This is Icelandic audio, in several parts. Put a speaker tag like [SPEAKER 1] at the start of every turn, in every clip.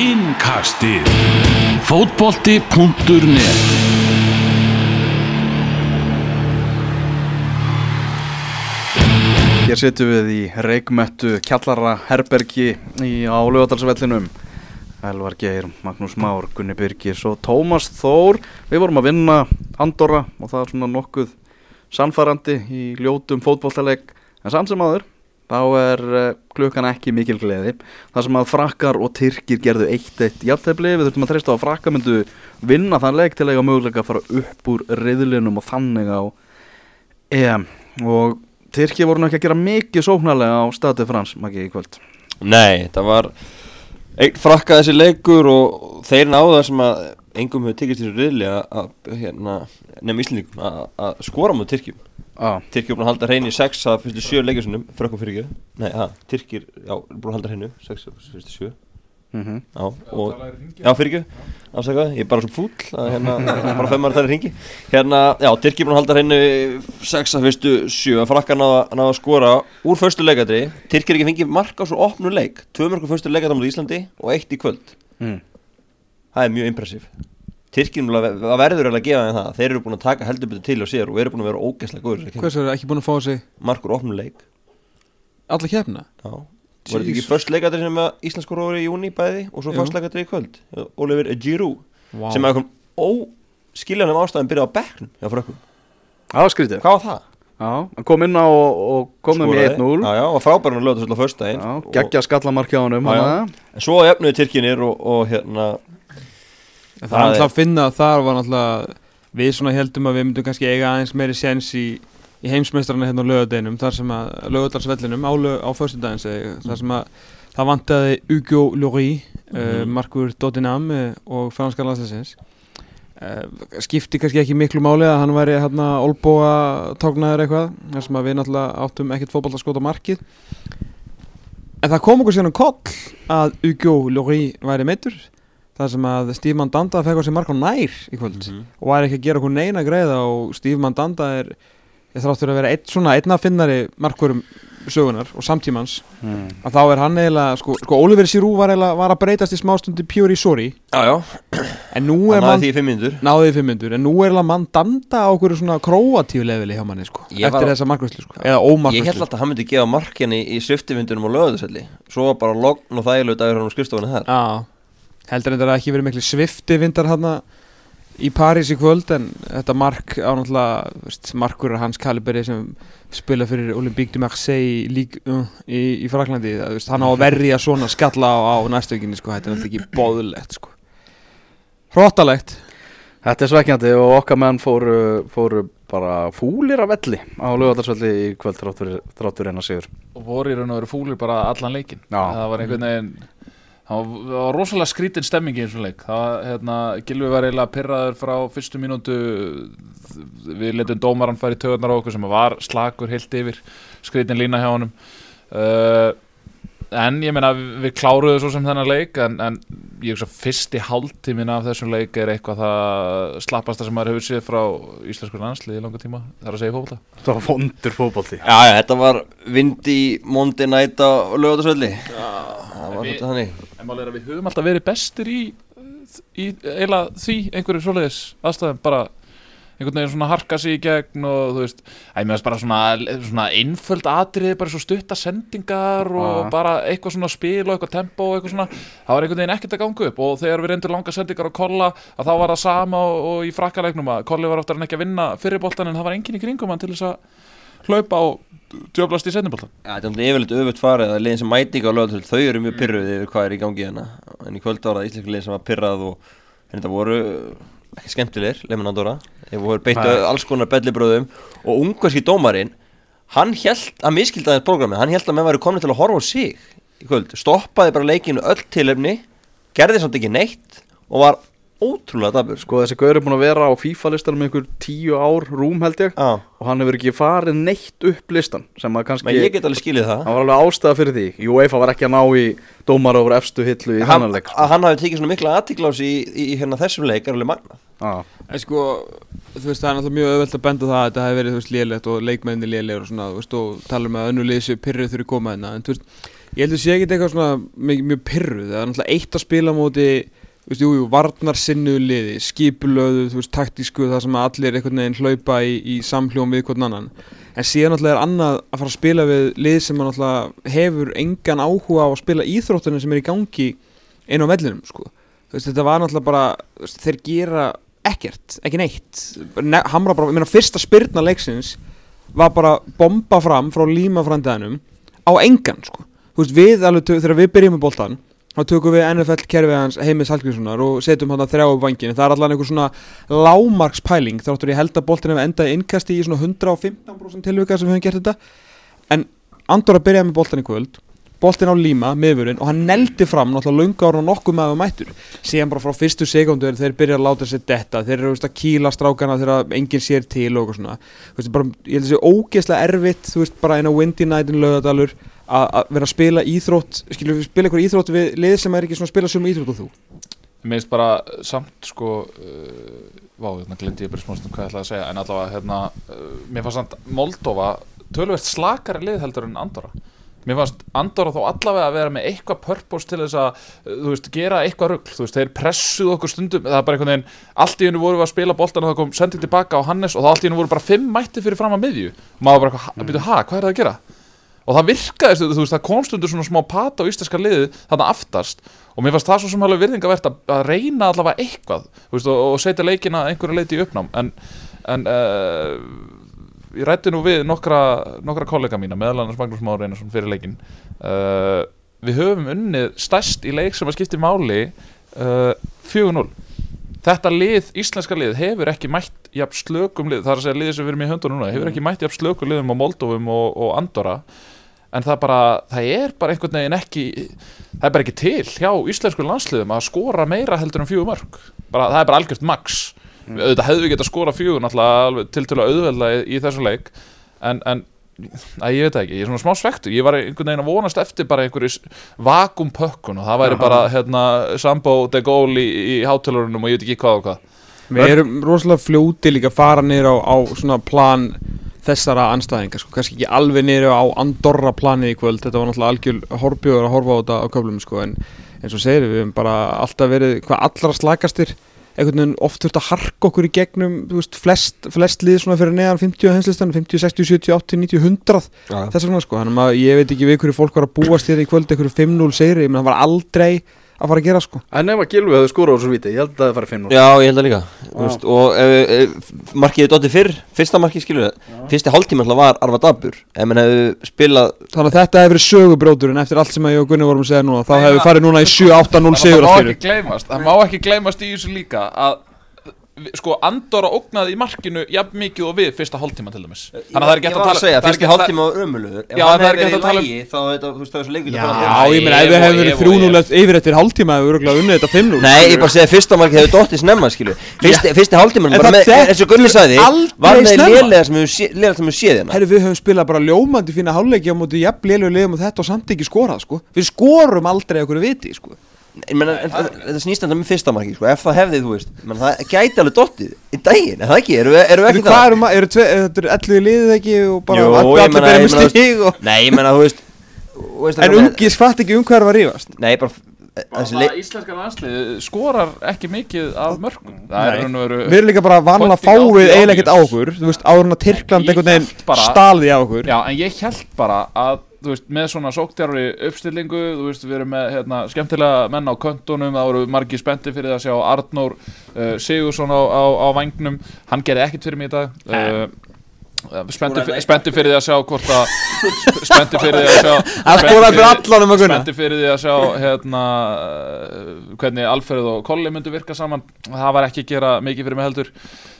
[SPEAKER 1] Innkastið. Fótbolti.net
[SPEAKER 2] Hér sittum við í reikmettu kjallara herbergi í álögadalsvellinum Elvar Geir, Magnús Már, Gunni Birgis og Tómas Þór. Við vorum að vinna Andorra og það er svona nokkuð sannfærandi í ljótum fótbolltaleg en samt sem aður þá er uh, klukkan ekki mikil gleði. Það sem að frakkar og tyrkir gerðu eitt eitt jafntefli, við þurfum að treysta á að frakkar myndu vinna þann leik til að eiga möguleika að fara upp úr riðlinum og þannig á EM. Og Tyrki voru náttúrulega ekki að gera mikið sóknarlega á stati frans, Maggi, í kvöld.
[SPEAKER 3] Nei, það var einn frakka þessi leikur og þeir náðu það sem að engum hefur tekist þessu riðli að, að hérna, nefnum Íslandingum að, að skora múið Tyrkjum
[SPEAKER 2] ah.
[SPEAKER 3] Tyrkjum er búin að halda hreinu í sex að fyrstu sjö leikursunum frökkum fyrir ekki Nei, það, Tyrkir, já, er búin að halda hreinu sex að fyrstu sjö
[SPEAKER 2] mm -hmm.
[SPEAKER 3] Já, og, já, fyrir ekki Afsakaði, ég er bara svo fúll að hérna, bara femmar þar í ringi Hérna, já, Tyrkir er búin að halda hreinu sex að fyrstu sjö að frakka náða, náða að skora úr fyrstu leikadri Tyrkir ekki fengið mark á svo opnu leik tvö mörgum fyrstu leikadri á Íslandi og eitt í kvöld
[SPEAKER 2] mm.
[SPEAKER 3] Það er mjög impressív Það verður eiginlega að gefa þeim það Þeir eru búin að taka heldurbyrðu til og sér og eru búin að vera ógeðslega góður
[SPEAKER 4] Hvers er ekki búin að fá sig
[SPEAKER 3] Markur opnu leik
[SPEAKER 4] alla kefna?
[SPEAKER 3] Já Var þetta ekki först leikadri sem Íslandskur voru í júni bæði og svo
[SPEAKER 4] Jú.
[SPEAKER 3] först leikadri í kvöld Oliver Giroud
[SPEAKER 4] Vá.
[SPEAKER 3] sem að einhvern óskiljanum ástæðum byrjaði á bekknum hjá frökkum
[SPEAKER 2] var skrítið
[SPEAKER 3] Hvað var það?
[SPEAKER 2] Já, hann kom inn á og, og komum í
[SPEAKER 3] Skoraði.
[SPEAKER 2] 1-0
[SPEAKER 3] Já, já, og frábærun lögða þessu á
[SPEAKER 2] Já,
[SPEAKER 3] Já, já.
[SPEAKER 2] hana.
[SPEAKER 3] En svo efnuði Tyrkinir og, og hérna
[SPEAKER 4] Það er alltaf að finna að þar var náttúrulega við svona heldum að við myndum kannski eiga aðeins meiri séns í, í heimsmeistrarna hérna á lögadeginum þar sem að lögadarsvellinum á, lög, á föstudaginn segi, ég, þar sem að það vantaði Hugo Lloris uh,
[SPEAKER 3] Mhm.
[SPEAKER 4] Markur Dodinam uh, og franska landslæsins uh, skipti kannski ekki miklu máli að hann væri hérna olbúa tóknaður eitthvað þar sem að við náttúrulega áttum ekkert fótboll að skota markið. En það kom okkur síðan um koll að Hugo Lloris væri meittur þar sem að Steve Mandanda fekk á sig mark á nær í kvöld
[SPEAKER 3] Mhm.
[SPEAKER 4] og væri ekki að gera okkur neina greiða og Steve Mandanda er ég þráttur að vera eitt svona einna finnari markurum sögunar og samtímans.
[SPEAKER 2] Mm.
[SPEAKER 4] að þá er hann eiginlega sko, sko Oliver Giroud var, var að breytast í smástundi Puri Sori
[SPEAKER 3] Já, já,
[SPEAKER 4] en nú
[SPEAKER 3] hann
[SPEAKER 4] er
[SPEAKER 3] náði því í fimm mínútur.
[SPEAKER 4] Náðið fimm myndur en nú er Mandanda á okkur svona króatíu leveli hjá manni sko
[SPEAKER 3] Ég var
[SPEAKER 4] eftir
[SPEAKER 3] á-
[SPEAKER 4] þessa markvæslu sko eða
[SPEAKER 3] Ég
[SPEAKER 4] ómarkvæslu
[SPEAKER 3] held alltaf að hann myndi gefa markinni í sviftivindunum á löðuselli Svo var bara logn og þægilegu dagur hann á skrifstofunni þar.
[SPEAKER 4] Já, heldur þetta að ekki verið miklu svifti vindar hann í París í kvöld en þetta mark á náttúrulega veist, markur er hans kaliberi sem spila fyrir Olympique de Marseille lík, uh, í, í Fraklandi það, veist, hann á að verja svona skalla á, á næstu vikinni sko, þetta er náttúrulega ekki bóðulegt sko. hróttalegt
[SPEAKER 2] Þetta er svekkjandi og okkar menn fóru, fóru bara fúlir af velli á lögadarsvelli í kvöld þráttur, þráttur eina sigur
[SPEAKER 5] og voru í raun og veru fúlir bara allan leikin
[SPEAKER 2] Já.
[SPEAKER 5] það var einhvern veginn það var, rosalega skrítin stemming í þessum leik. Það, hérna, Gilvi var eiginlega pyrraður frá fyrstu mínútu. Við letum dómaran færi töðunar á okkur sem var slakur heilt yfir. Skrítin lína hjá honum. Uh, en ég meina við, kláruðu svo sem þennan leik en, en ég hugsa fyrsti hálftímin af þessum leik er eitthvað það slappasta sem maður hefur séð frá íslenskur landslið í langa tíma, það er að segja fólta
[SPEAKER 2] Það var vondur fótbolti.
[SPEAKER 3] Já, já, þetta var vindi Monday night á lögðarsvelli Það var þetta þannig
[SPEAKER 5] En málega er að við höfum alltaf verið bestir í, í eiginlega því einhverju svoleiðis aðstæðum bara einhvern veginn svona harka sig í gegn og þú veist, að ég meðast bara svona, svona einföld atriði, bara svo stutta sendingar og bara eitthvað svona spil og eitthvað tempo og eitthvað svona það var einhvern veginn ekkert að ganga upp. Og þegar við reyndum langa sendingar á Kolla að þá var það sama og, og í frakkalegnum að Kolli var oftar en ekki að vinna fyrirboltan en það var enginn í kringum hann til þess að hlaupa og djöblast í sendinboltan
[SPEAKER 3] Já, þetta er náttúrulega yfirleitt öfugt farið að liðin sem mæti ekki á lögðarsvelli Þau eru mjög pyrruð yfir hvað er í gangi hérna. En í kvöld var það íslenska liðin sem var pyrrað og en þetta voru ekki skemmtilegir, Lemin Andorra Þeir voru beittu alls konar bellibröðum og ungverski dómarinn hann held að miskildaðið programmi hann held að menn væri komin til að horfa á sig í kvöld, stoppaði bara leikinu öll tilefni gerði samt ekki neitt og var ótrúlega dabur
[SPEAKER 2] Sko þessi gaur er búin að vera á FIFA listanum einhver tíu ár rúm held ég.
[SPEAKER 3] Já,
[SPEAKER 2] og hann hefur ekki farið neitt upp listan sem að kannski
[SPEAKER 3] menn ég get alveg skilið það.
[SPEAKER 2] Það var alveg ástæða fyrir því. UEFA var ekki að ná í dómar over efstu hillu í
[SPEAKER 3] hann,
[SPEAKER 2] þannan leik
[SPEAKER 3] að hann hafi tekið svona mikla aðtiklási í, í, í hérna þessum leik er alveg magna
[SPEAKER 2] Já,
[SPEAKER 4] En sko, þú veist, það er náttúrulega mjög öðvöld að benda það að þetta hefði verið, þú veist, lélegt og leikmenni lélegur og svona, þú veist, og tala um að önnu koma hérna, en þú veist, Ég held að sé ekki eitthvað svona mjög, mjög pyrruð Það er náttúrulega eitt að spila móti veist, jú, jú, varnarsinnu liði Skipulöðu, þú veist, taktísku Það sem allir einhvern veginn hlaupa í, í samhljóm við hvern annan. En síðan náttúrulega er annað að fara að spila við lið sem náttúrulega hefur engan áhuga á að spila íþróttunum sem er í gangi inn á vellinum, sko. Þú veist, þetta var náttúrulega bara veist, Þeir gera ekkert, ekki neitt. Ne Hamra bara, ég meina, fyrsta spyrna leiksins var bara bomba fram frá líma framdæðinum á engan sko. þú veist við alveg þegar við byrjum með boltan þá tökum við NFL kerfið hans heimis Hallgrímssonar og setjum hann að þrjá upp vangin það er allan einhver svona lámarkspæling þáttur ég held að boltin hefur endað innkasti í svona 115% tilvika sem við höfum gert þetta. En Andor að byrja með boltan í kvöld boltin á líma, miðvörun og hann neldi fram náttúrulega lunga ára og nokkuð með að mættur. Síðan bara frá fyrstu sekundur þeir byrja að láta sér detta, þeir eru veist, að kýla strákana þegar enginn sér til og svona. Veist, bara, ég held að það sé ógeðslega erfitt þú veist bara eina windy night in lögadalur að vera að spila íþrótt skilur við spila ykkur íþrótt við lið sem er ekki svona að spila sem íþrótt og þú?
[SPEAKER 5] Mér finnst bara samt sko uh, Vá, hérna glindi ég bara smástum hvað ég ætlaði að segja En allavega, hérna uh, Mér fannst samt Moldova tölvert slakari lið heldur en Andorra. Mér fannst Andorra þó allavega að vera með eitthvað purpose til þess að, uh, þú veist, gera eitthvað rugl Þú veist, þeir pressuðu okkur stundum Það er bara einhvern veginn, allt í hennu voru við að spila boltan og það kom sending tilbaka á Hannes og það allt í hennu voru bara fimm mætti fyrir fram að miðju. Og maður bara, eitthvað, byrju, ha, hvað er það að gera? Og það virkaði, þú veist, það kom stundur svona smá pata á íslenska liði þarna aftast. Og mér fannst það svo sem alveg virðingavert að, að reyna allavega eitthvað veist, og, og setja leikina einhverja leiti í uppnám. En, en uh, ég rætti nú við nokkra, nokkra kollega mína meðal annars Magnús Már Einarsson fyrir leikin uh, við höfum unnið stærst í leik sem að skipti máli uh, 4-0 þetta lið, íslenska lið, hefur ekki mætt jafn slökum lið, það er að segja liðið sem við erum í höndun núna, hefur ekki mætt jafn slökum liðum á Moldovum og, og Andorra en það bara, það er bara einhvern veginn ekki það er bara ekki til hjá íslensku landsliðum að skora meira heldur en fjögur mörg bara, það er bara algjört max. Mm. auðvitað hefðu við gett að skora fjögur náttúrulega til til að auðvelda í, í þessu leik. En, en að ég veit ekki, ég er svona smá svektur ég var einhvern veginn að vonast eftir bara einhverjus vakumpökkun og það væri bara hérna, Sambo de Gaulle í, í hátalurunum og ég veit ekki hvað og hvað.
[SPEAKER 4] Við erum rosalega fljóti líka að fara niður á, á svona plan þessara anstæðinga, sko, kannski ekki alveg niður á Andorra planið í kvöld, þetta var náttúrulega algjör horbjóður að horfa á þetta á köflum, sko, en eins og segir við, við hefum bara alltaf verið hvað allra slakastir, einhvern veginn oft þurft að harka okkur í gegnum, þú veist, flest, flest lið svona fyrir neðan 50 henslistan, 50, 60, 70, 80, 90, 100,
[SPEAKER 3] Já.
[SPEAKER 4] þess vegna, sko, þannig að ég veit ekki við hverju fólk var að búast þér í kvöld, einhverju 5-0 segri, ég menn það var aldrei að fara að gera, sko.
[SPEAKER 2] En ef að Gilvi hefði skórað úr svo viti, ég held að það fara 5-0
[SPEAKER 3] Já, ég held að líka Þú veist, Og ef, ef, markið er dóttið fyrr Fyrsta markið skilur það Fyrsti hálftíma alltaf var Arva Dabur. Ef mann hefði spilað
[SPEAKER 4] Þannig að þetta hefur verið sögubróturinn eftir allt sem að ég og Gunni vorum að segja núna, þá hefur við farið núna í 7-8-0 sigur
[SPEAKER 5] það má
[SPEAKER 4] að
[SPEAKER 5] ekki gleymast það má ekki gleymast í þessu líka að sko Andorra ógnaði í markinu jafn mikið og við fyrsta hálftíma til dæmis. Þannig að það er
[SPEAKER 3] var
[SPEAKER 5] að
[SPEAKER 3] að
[SPEAKER 5] tala
[SPEAKER 3] segja
[SPEAKER 5] er að-
[SPEAKER 3] hálftíma var ömulugur Ef
[SPEAKER 5] það er
[SPEAKER 3] verið
[SPEAKER 5] að tala um-
[SPEAKER 3] Þá þú veist, það var svo leikur
[SPEAKER 5] Já.
[SPEAKER 4] Ég meina, ef við hefum verið
[SPEAKER 5] Evo,
[SPEAKER 4] 3-0
[SPEAKER 5] Evo.
[SPEAKER 4] yfir eftir hálftíma hefur við örgulega unnið þetta 5-0
[SPEAKER 3] Nei, ég bara segja fyrsta markið hefur dóttið snemma
[SPEAKER 4] það
[SPEAKER 3] með,
[SPEAKER 4] dekk
[SPEAKER 3] eins og Gunni sagði Var með lélega sem hefur sé- lélega sem hefur séð hérna.
[SPEAKER 4] Herru, við höfum spilað bara ljómandi fína hálfleiki á móti jafn lélu
[SPEAKER 3] Ég meina, en það- Þetta snýst þetta með fyrsta markið sko. Ef það hefði, þú veist menn, Það gæti alveg dottið í daginn Er það ekki? Erum við, erum við
[SPEAKER 4] Eru
[SPEAKER 3] ekki
[SPEAKER 4] hvað eru eru þetta eru 11 liðið ekki og bara
[SPEAKER 3] Jú,
[SPEAKER 4] allir allir
[SPEAKER 3] ég
[SPEAKER 4] með stíg og
[SPEAKER 3] Nei, ég meina, þú veist, veist
[SPEAKER 4] En
[SPEAKER 3] það
[SPEAKER 4] ungis fatt ekki um hvað er að rífast
[SPEAKER 3] Nei, bara leik
[SPEAKER 5] íslenska landslið skorar ekki mikið af mörgum það er
[SPEAKER 4] Við erum líka bara vanlega fáið eiginlega ekkert á okkur Þú veist, árun að Tyrkland einhvern veginn stalði á okkur
[SPEAKER 5] Já, en ég held bara að þú veist, með svona sóktjárri uppstillingu þú veist, við erum með hérna, skemmtilega menn á köntunum, það voru margir spendi fyrir að sjá Arnór uh, Sigursson á, á, á vangnum, hann gerði ekkert fyrir mig í dag uh, Spendi,
[SPEAKER 3] Skoraði
[SPEAKER 5] spendi fyrir því að sjá hvort að sp- spendi fyrir því að sjá
[SPEAKER 4] Það skoraði fyrir
[SPEAKER 5] spendi því að sjá hérna, uh, hvernig Alfred og Kolli myndu virka saman. Það var ekki að gera mikið fyrir mig heldur.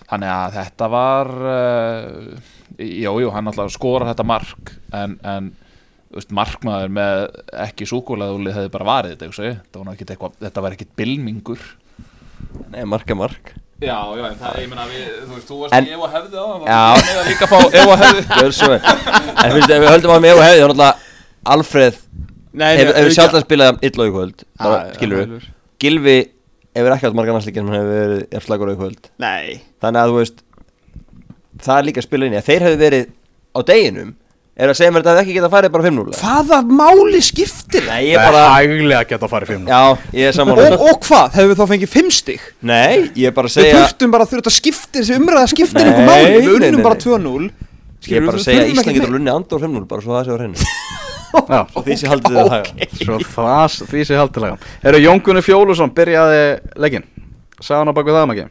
[SPEAKER 5] Þannig að þetta var uh, jú, jú, hann alltaf skorar þetta mark en, en veist, markmaður með ekki súkulegðúli hefði bara varið þetta, þetta eitthvað þetta var ekkit bilmingur
[SPEAKER 3] Nei, marka mark.
[SPEAKER 5] Já, já, en það, ég meina við, þú veist, þú varst
[SPEAKER 3] En-
[SPEAKER 5] en, Evo hefði á það
[SPEAKER 3] Já.
[SPEAKER 5] var með að líka fá Evo hefði
[SPEAKER 3] Gjör svo vel En finnst, ef við höldum að með og hefði þá náttúrulega Alfred
[SPEAKER 4] Nei,
[SPEAKER 3] hefur hefur sjálf að spila illa í kvöld
[SPEAKER 4] Já,
[SPEAKER 3] Skilur við Gilvi hefur ekki átt marga næstlíkinn sem hefur verið efslagur í kvöld.
[SPEAKER 4] Nei.
[SPEAKER 3] Þannig að þú veist Það er líka að spila inn í að þeir hefur verið á deginum Er að segja mér þetta hefði ekki getað farið bara 5-0 eða?
[SPEAKER 4] Hvaða máli skiptir það?
[SPEAKER 3] Nei, ég
[SPEAKER 2] Það er
[SPEAKER 3] bara
[SPEAKER 2] hæglega að geta að fara í fimm
[SPEAKER 3] Já, ég er sammála.
[SPEAKER 4] Og, og hvað? Hefur við þá fengið fimm stig?
[SPEAKER 3] Nei, ég er bara að
[SPEAKER 4] Við
[SPEAKER 3] segja
[SPEAKER 4] þurftum bara að þurfa að skipta þessi umræða skiptir einhver máli Við
[SPEAKER 3] nei, nei,
[SPEAKER 4] unnum bara
[SPEAKER 3] nei.
[SPEAKER 4] 2-0
[SPEAKER 3] Ég er bara að segja að Ísland getur lunni Andor 5-0 bara svo það sé á hreinu.
[SPEAKER 2] Já,
[SPEAKER 3] Og því sé haldið þið að haga.
[SPEAKER 2] Svo það, því sé haldilega Eru Jóngunni Fjólusson byrjaði legginn Sagði hann á baku það um ekki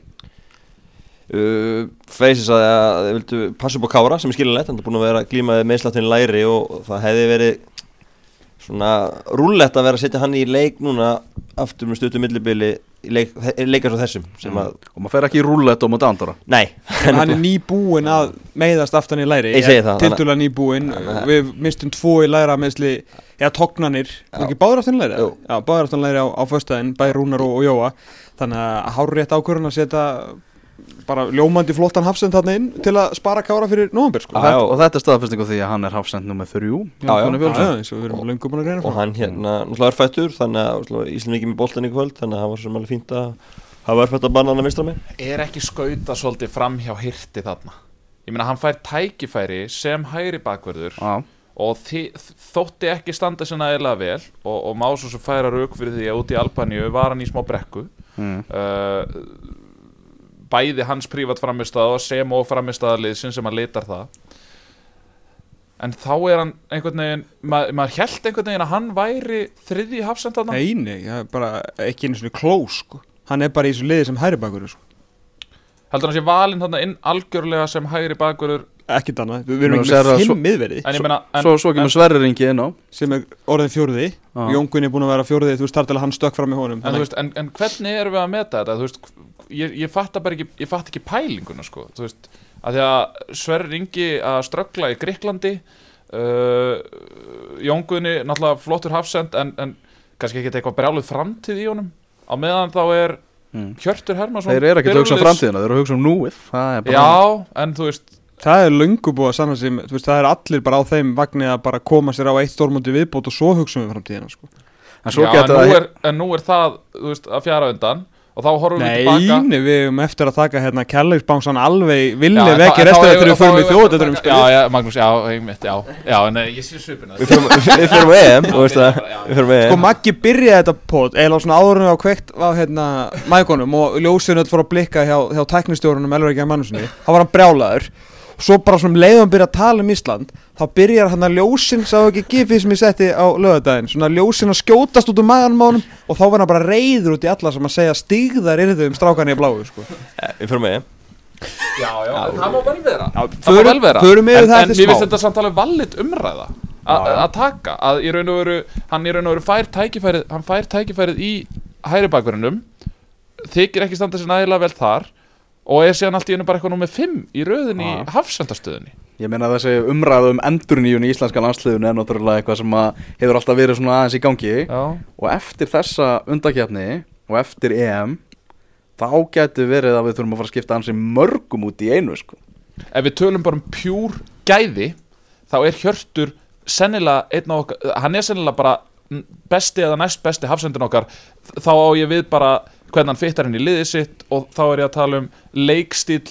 [SPEAKER 3] uh, Freysi sagði að þið vildu passa upp á Kára sem er skiljanlegt, hann er búin að vera glímaði meðsláttinu læri og það hefði verið svona rúllett að vera að setja hann í leik núna aftur með stuttu millibili í leik, leikar svo þessum sem að,
[SPEAKER 2] Og maður fer ekki í rúllett og mútið Andorra?
[SPEAKER 3] Nei.
[SPEAKER 4] Hann er nýbúinn að meiðast aftan í læri.
[SPEAKER 3] Ég segi það,
[SPEAKER 4] Tildulega nýbúinn.
[SPEAKER 3] Þannig-
[SPEAKER 4] Við mistum tvo í læra meðsli Eða tognanir. Ekki báður aftan í læri? Já, báður aftan í læri á, á föstudaginn Bæði Rúnar og, og Jóa. Þannig að hár rétt ákvörðun að setja bara ljómandi flottan hafsend þarna inn til að spara kára fyrir nóvambur sko.
[SPEAKER 2] og,
[SPEAKER 3] Já,
[SPEAKER 2] þetta,
[SPEAKER 3] já.
[SPEAKER 2] og þetta er staðfesting á því að hann er hafsend nummer þrjú.
[SPEAKER 4] Eins og við erum löngum búin að reyna
[SPEAKER 3] og hann hérna, náttúrulega er fættur þannig að Ísland ekki með boltan í kvöld þannig að það var svo sem alveg fínt að hafa örfætt að banna hann að mistra mig.
[SPEAKER 5] Er ekki skauta svolítið fram hjá hirti þarna? Ég meina hann fær tækifæri sem hægri bakverður
[SPEAKER 2] Já,
[SPEAKER 5] og þi, þótti ekki standa sinna eðlega vel og, og má svo sem færa rauk fyrir því að út í Albaníu var hann í smá brekku.
[SPEAKER 2] Mm.
[SPEAKER 5] uh, bæði hans prívat framistada sem og framistaðaliðsin sem hann litar það. En þá er hann einhvern veginn mað, maður held einhvern veginn að hann væri þriði hafsendarna
[SPEAKER 4] Nei, nei, bara ekki einu svona klós sko. Hann er bara í þessu liði sem hæri bakur sko.
[SPEAKER 5] heldur hann sé valinn þarna inn algjörlega sem hægri bakverður
[SPEAKER 4] Ekkert annað, við, erum
[SPEAKER 2] Nú,
[SPEAKER 4] ekki með fimm
[SPEAKER 2] svo-
[SPEAKER 4] miðverði
[SPEAKER 5] en ég meina en,
[SPEAKER 2] Svo, svo kemur Sverri ringi inn á.
[SPEAKER 4] Sem er orðin fjórði.
[SPEAKER 2] Já.
[SPEAKER 4] Jóngun er búin að vera fjórði, þú veist þar til að hann stökk fram í honum.
[SPEAKER 5] En, þú veist, en, en hvernig erum við að meta þetta? Veist, ég, ég fatta bara ekki ég fatta ekki pælinguna sko þú veist, að því að Sverri ringi að ströggla í Gríklandi uh, Jóngunni náttúrulega flottur hafsend en, en kannski ekki eitthvað brjáluð framtíð í honum á meðan þá er
[SPEAKER 2] Mm.
[SPEAKER 5] Hjörtur Hermansson
[SPEAKER 2] Þeir eru ekki að hugsa um framtíðina, þeir eru að hugsa um núið Það er bara
[SPEAKER 5] Já, en þú veist
[SPEAKER 4] Það er löngu búið að sanna sem, þú veist, það er allir bara á þeim vagni að bara koma sér á eitt stórmóti viðbót og svo hugsa um við framtíðina, sko.
[SPEAKER 2] En svo
[SPEAKER 5] já, en, nú er, en nú er það þú veist, að fjara undan og þá horfum við tilbaka.
[SPEAKER 4] nei, við erum eftir að taka hérna kærleiksbánsan alveg villi
[SPEAKER 5] Já, en
[SPEAKER 4] vekki
[SPEAKER 5] þá- en
[SPEAKER 4] restina
[SPEAKER 5] þá-
[SPEAKER 4] þegar við förum í þjóðatöldunum,
[SPEAKER 5] Já,
[SPEAKER 4] sko.
[SPEAKER 5] já, Magnús, já, einmitt, já. Já, en eh, ég sé svipina
[SPEAKER 3] Við förum- við förum á EM, þú veist það. Við förum á
[SPEAKER 4] Sko,
[SPEAKER 3] EM.
[SPEAKER 4] Maggi byrjaði þetta pot, eiginlega svona áður en á kveikt á hérna mækonum og ljósinu fór að blikka hjá, hjá tæknistjórunum Elvar að mannusinni, þá var hann brjálaður svo bara svona um leiðum byrja að tala um Ísland þá byrjar hann að ljósin sá ekki gifið sem ég setti á lögadaginn svona ljósin að skjótast út um maganum á honum og þá var hann bara reyður út í alla sem að segja stigðar yrðu um strákan í bláu sko.
[SPEAKER 3] Förum á EM
[SPEAKER 5] Já, já, en það má vel vera.
[SPEAKER 4] Já,
[SPEAKER 5] Það má vel vera.
[SPEAKER 4] yfir
[SPEAKER 5] En,
[SPEAKER 4] það
[SPEAKER 5] en mér finnst þetta samt alveg vallit umræða Að taka Að í raun og veru Hann í raun og veru fær tækifærið Hann fær tækifærið í hæri bakverðinum Þykir ekki standa sér nægilega vel þar Og er síðan allt í einu bara eitthvað númer 5 Í röðin í
[SPEAKER 2] Já.
[SPEAKER 5] hafsendastöðinni
[SPEAKER 2] Ég meina þessi umræðu um endurníun í íslenska landsliðun er náttúrulega eitthvað sem hefur alltaf verið svona aðeins í gangi
[SPEAKER 5] Já
[SPEAKER 2] og eftir þessa undakefni og eftir EM þá getur verið að við þurfum að fara að skipta ansi mörgum út í einu sko.
[SPEAKER 5] ef við tölum bara um pjúr gæði þá er Hjörtur sennilega einn af okkar, hann er sennilega bara besti eða næst besti hafsendin okkar þá á ég við bara hvernig hann fittar inn í liðið sitt og þá er ég að tala um leikstíl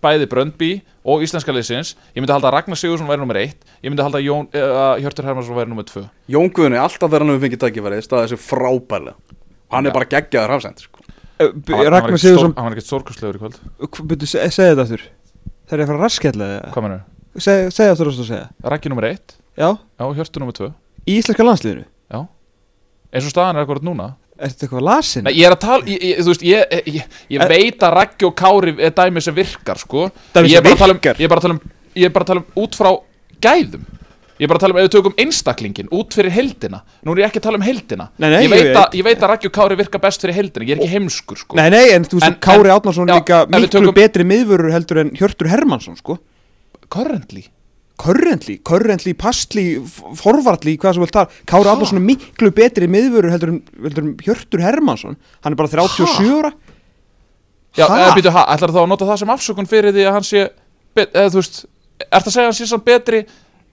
[SPEAKER 5] bæði Bröndby og íslenska liðsins. Ég myndi halda að Ragnar Sigursson væri nummer 1 ég myndi halda að Jón, uh, Hjörtur Hermansson væri nummer 2
[SPEAKER 2] Jón Guðni, alltaf þegar hann hefur fengið tækifæri staðið þessi frábærlega. Og hann
[SPEAKER 5] Já.
[SPEAKER 2] er bara geggjaður hafsend sko.
[SPEAKER 4] Ragnar Sigursson
[SPEAKER 5] hann var ekkert stórkastlegur í kvöld.
[SPEAKER 4] Byrju, se- segðu þetta aftur. Það er að fara raskjætlega
[SPEAKER 5] hvað mennur?
[SPEAKER 4] segðu þetta aftur að segja.
[SPEAKER 5] Raggi nummer 1
[SPEAKER 4] já,
[SPEAKER 5] já, Hjörtur nummer 2
[SPEAKER 4] í íslenska landsliðinu?
[SPEAKER 5] Eins og staðan er akkurat núna
[SPEAKER 4] er þetta eitthvað lasin?
[SPEAKER 5] Nei, ég er að tala, ég, ég, þú veist, ég, ég, ég veit að Raggi og Kári er dæmi sem virkar, sko.
[SPEAKER 4] Dæmi
[SPEAKER 5] Ég er
[SPEAKER 4] sem
[SPEAKER 5] bara að tala um,
[SPEAKER 4] virkar?
[SPEAKER 5] ég er bara að tala um, ég er bara að tala um út frá gæðum. Ég er bara að tala um, ef við tökum einstaklingin, út fyrir heldina Nú er ég ekki að tala um heldina
[SPEAKER 4] Nei, nei,
[SPEAKER 5] ég, veit að, ég veit að Raggi og Kári virka best fyrir heldina Ég er ekki heimskur, sko.
[SPEAKER 4] Nei, nei, en þú veist,
[SPEAKER 5] En-
[SPEAKER 4] Kári Átnarsson líka miklu
[SPEAKER 5] tökum-
[SPEAKER 4] betri miðvörur heldur en Hjörtur Hermansson, sko.
[SPEAKER 5] Currently
[SPEAKER 4] Currently, currently, pastli, forvartli, hvað sem vil tala Kári? Átnarsson er miklu betri miðvörur heldur en Hjörtur Hermansson Hann er bara 37 ára.
[SPEAKER 5] Já, eða býtu, ha, ætlar þá að nota það sem afsökun fyrir því að hann sé eða þú veist, ert að segja að hann sé samt betri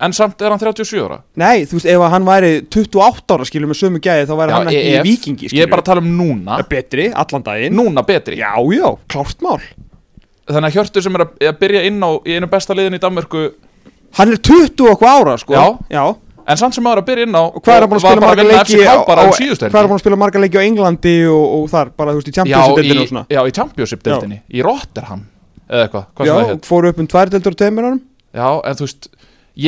[SPEAKER 5] en samt er hann 37 ára?
[SPEAKER 4] Nei, þú veist, ef hann væri 28 ára skilur með sömu gæði þá væri hann ekki
[SPEAKER 5] ef-
[SPEAKER 4] í vikingi
[SPEAKER 5] Ég er bara að tala um núna.
[SPEAKER 4] Betri, allan daginn.
[SPEAKER 5] Núna betri?
[SPEAKER 4] Já, já, klárt mál.
[SPEAKER 5] Þannig að Hjörtur sem er að byrja inn á í einu besta liðin í Danmörku
[SPEAKER 4] Hann er 20 og eitthvað ára sko.
[SPEAKER 5] Já.
[SPEAKER 4] Já.
[SPEAKER 5] En samt sem maður að byrja inn á
[SPEAKER 4] Og hvað er hann búin að spila marga leiki
[SPEAKER 5] á, bara
[SPEAKER 4] á-
[SPEAKER 5] um síðustu
[SPEAKER 4] Hvað er hann búin að spila marga leiki á Englandi og, og þar, bara þú veist í
[SPEAKER 5] já,
[SPEAKER 4] Champions-deildinu og svona?
[SPEAKER 5] já, í Championship-deildinni Í Rotterdam Eða eitthvað, hvað
[SPEAKER 4] Já,
[SPEAKER 5] sem það heit
[SPEAKER 4] fóru upp um tvær deildur og tveimur árum.
[SPEAKER 5] Já, en þú veist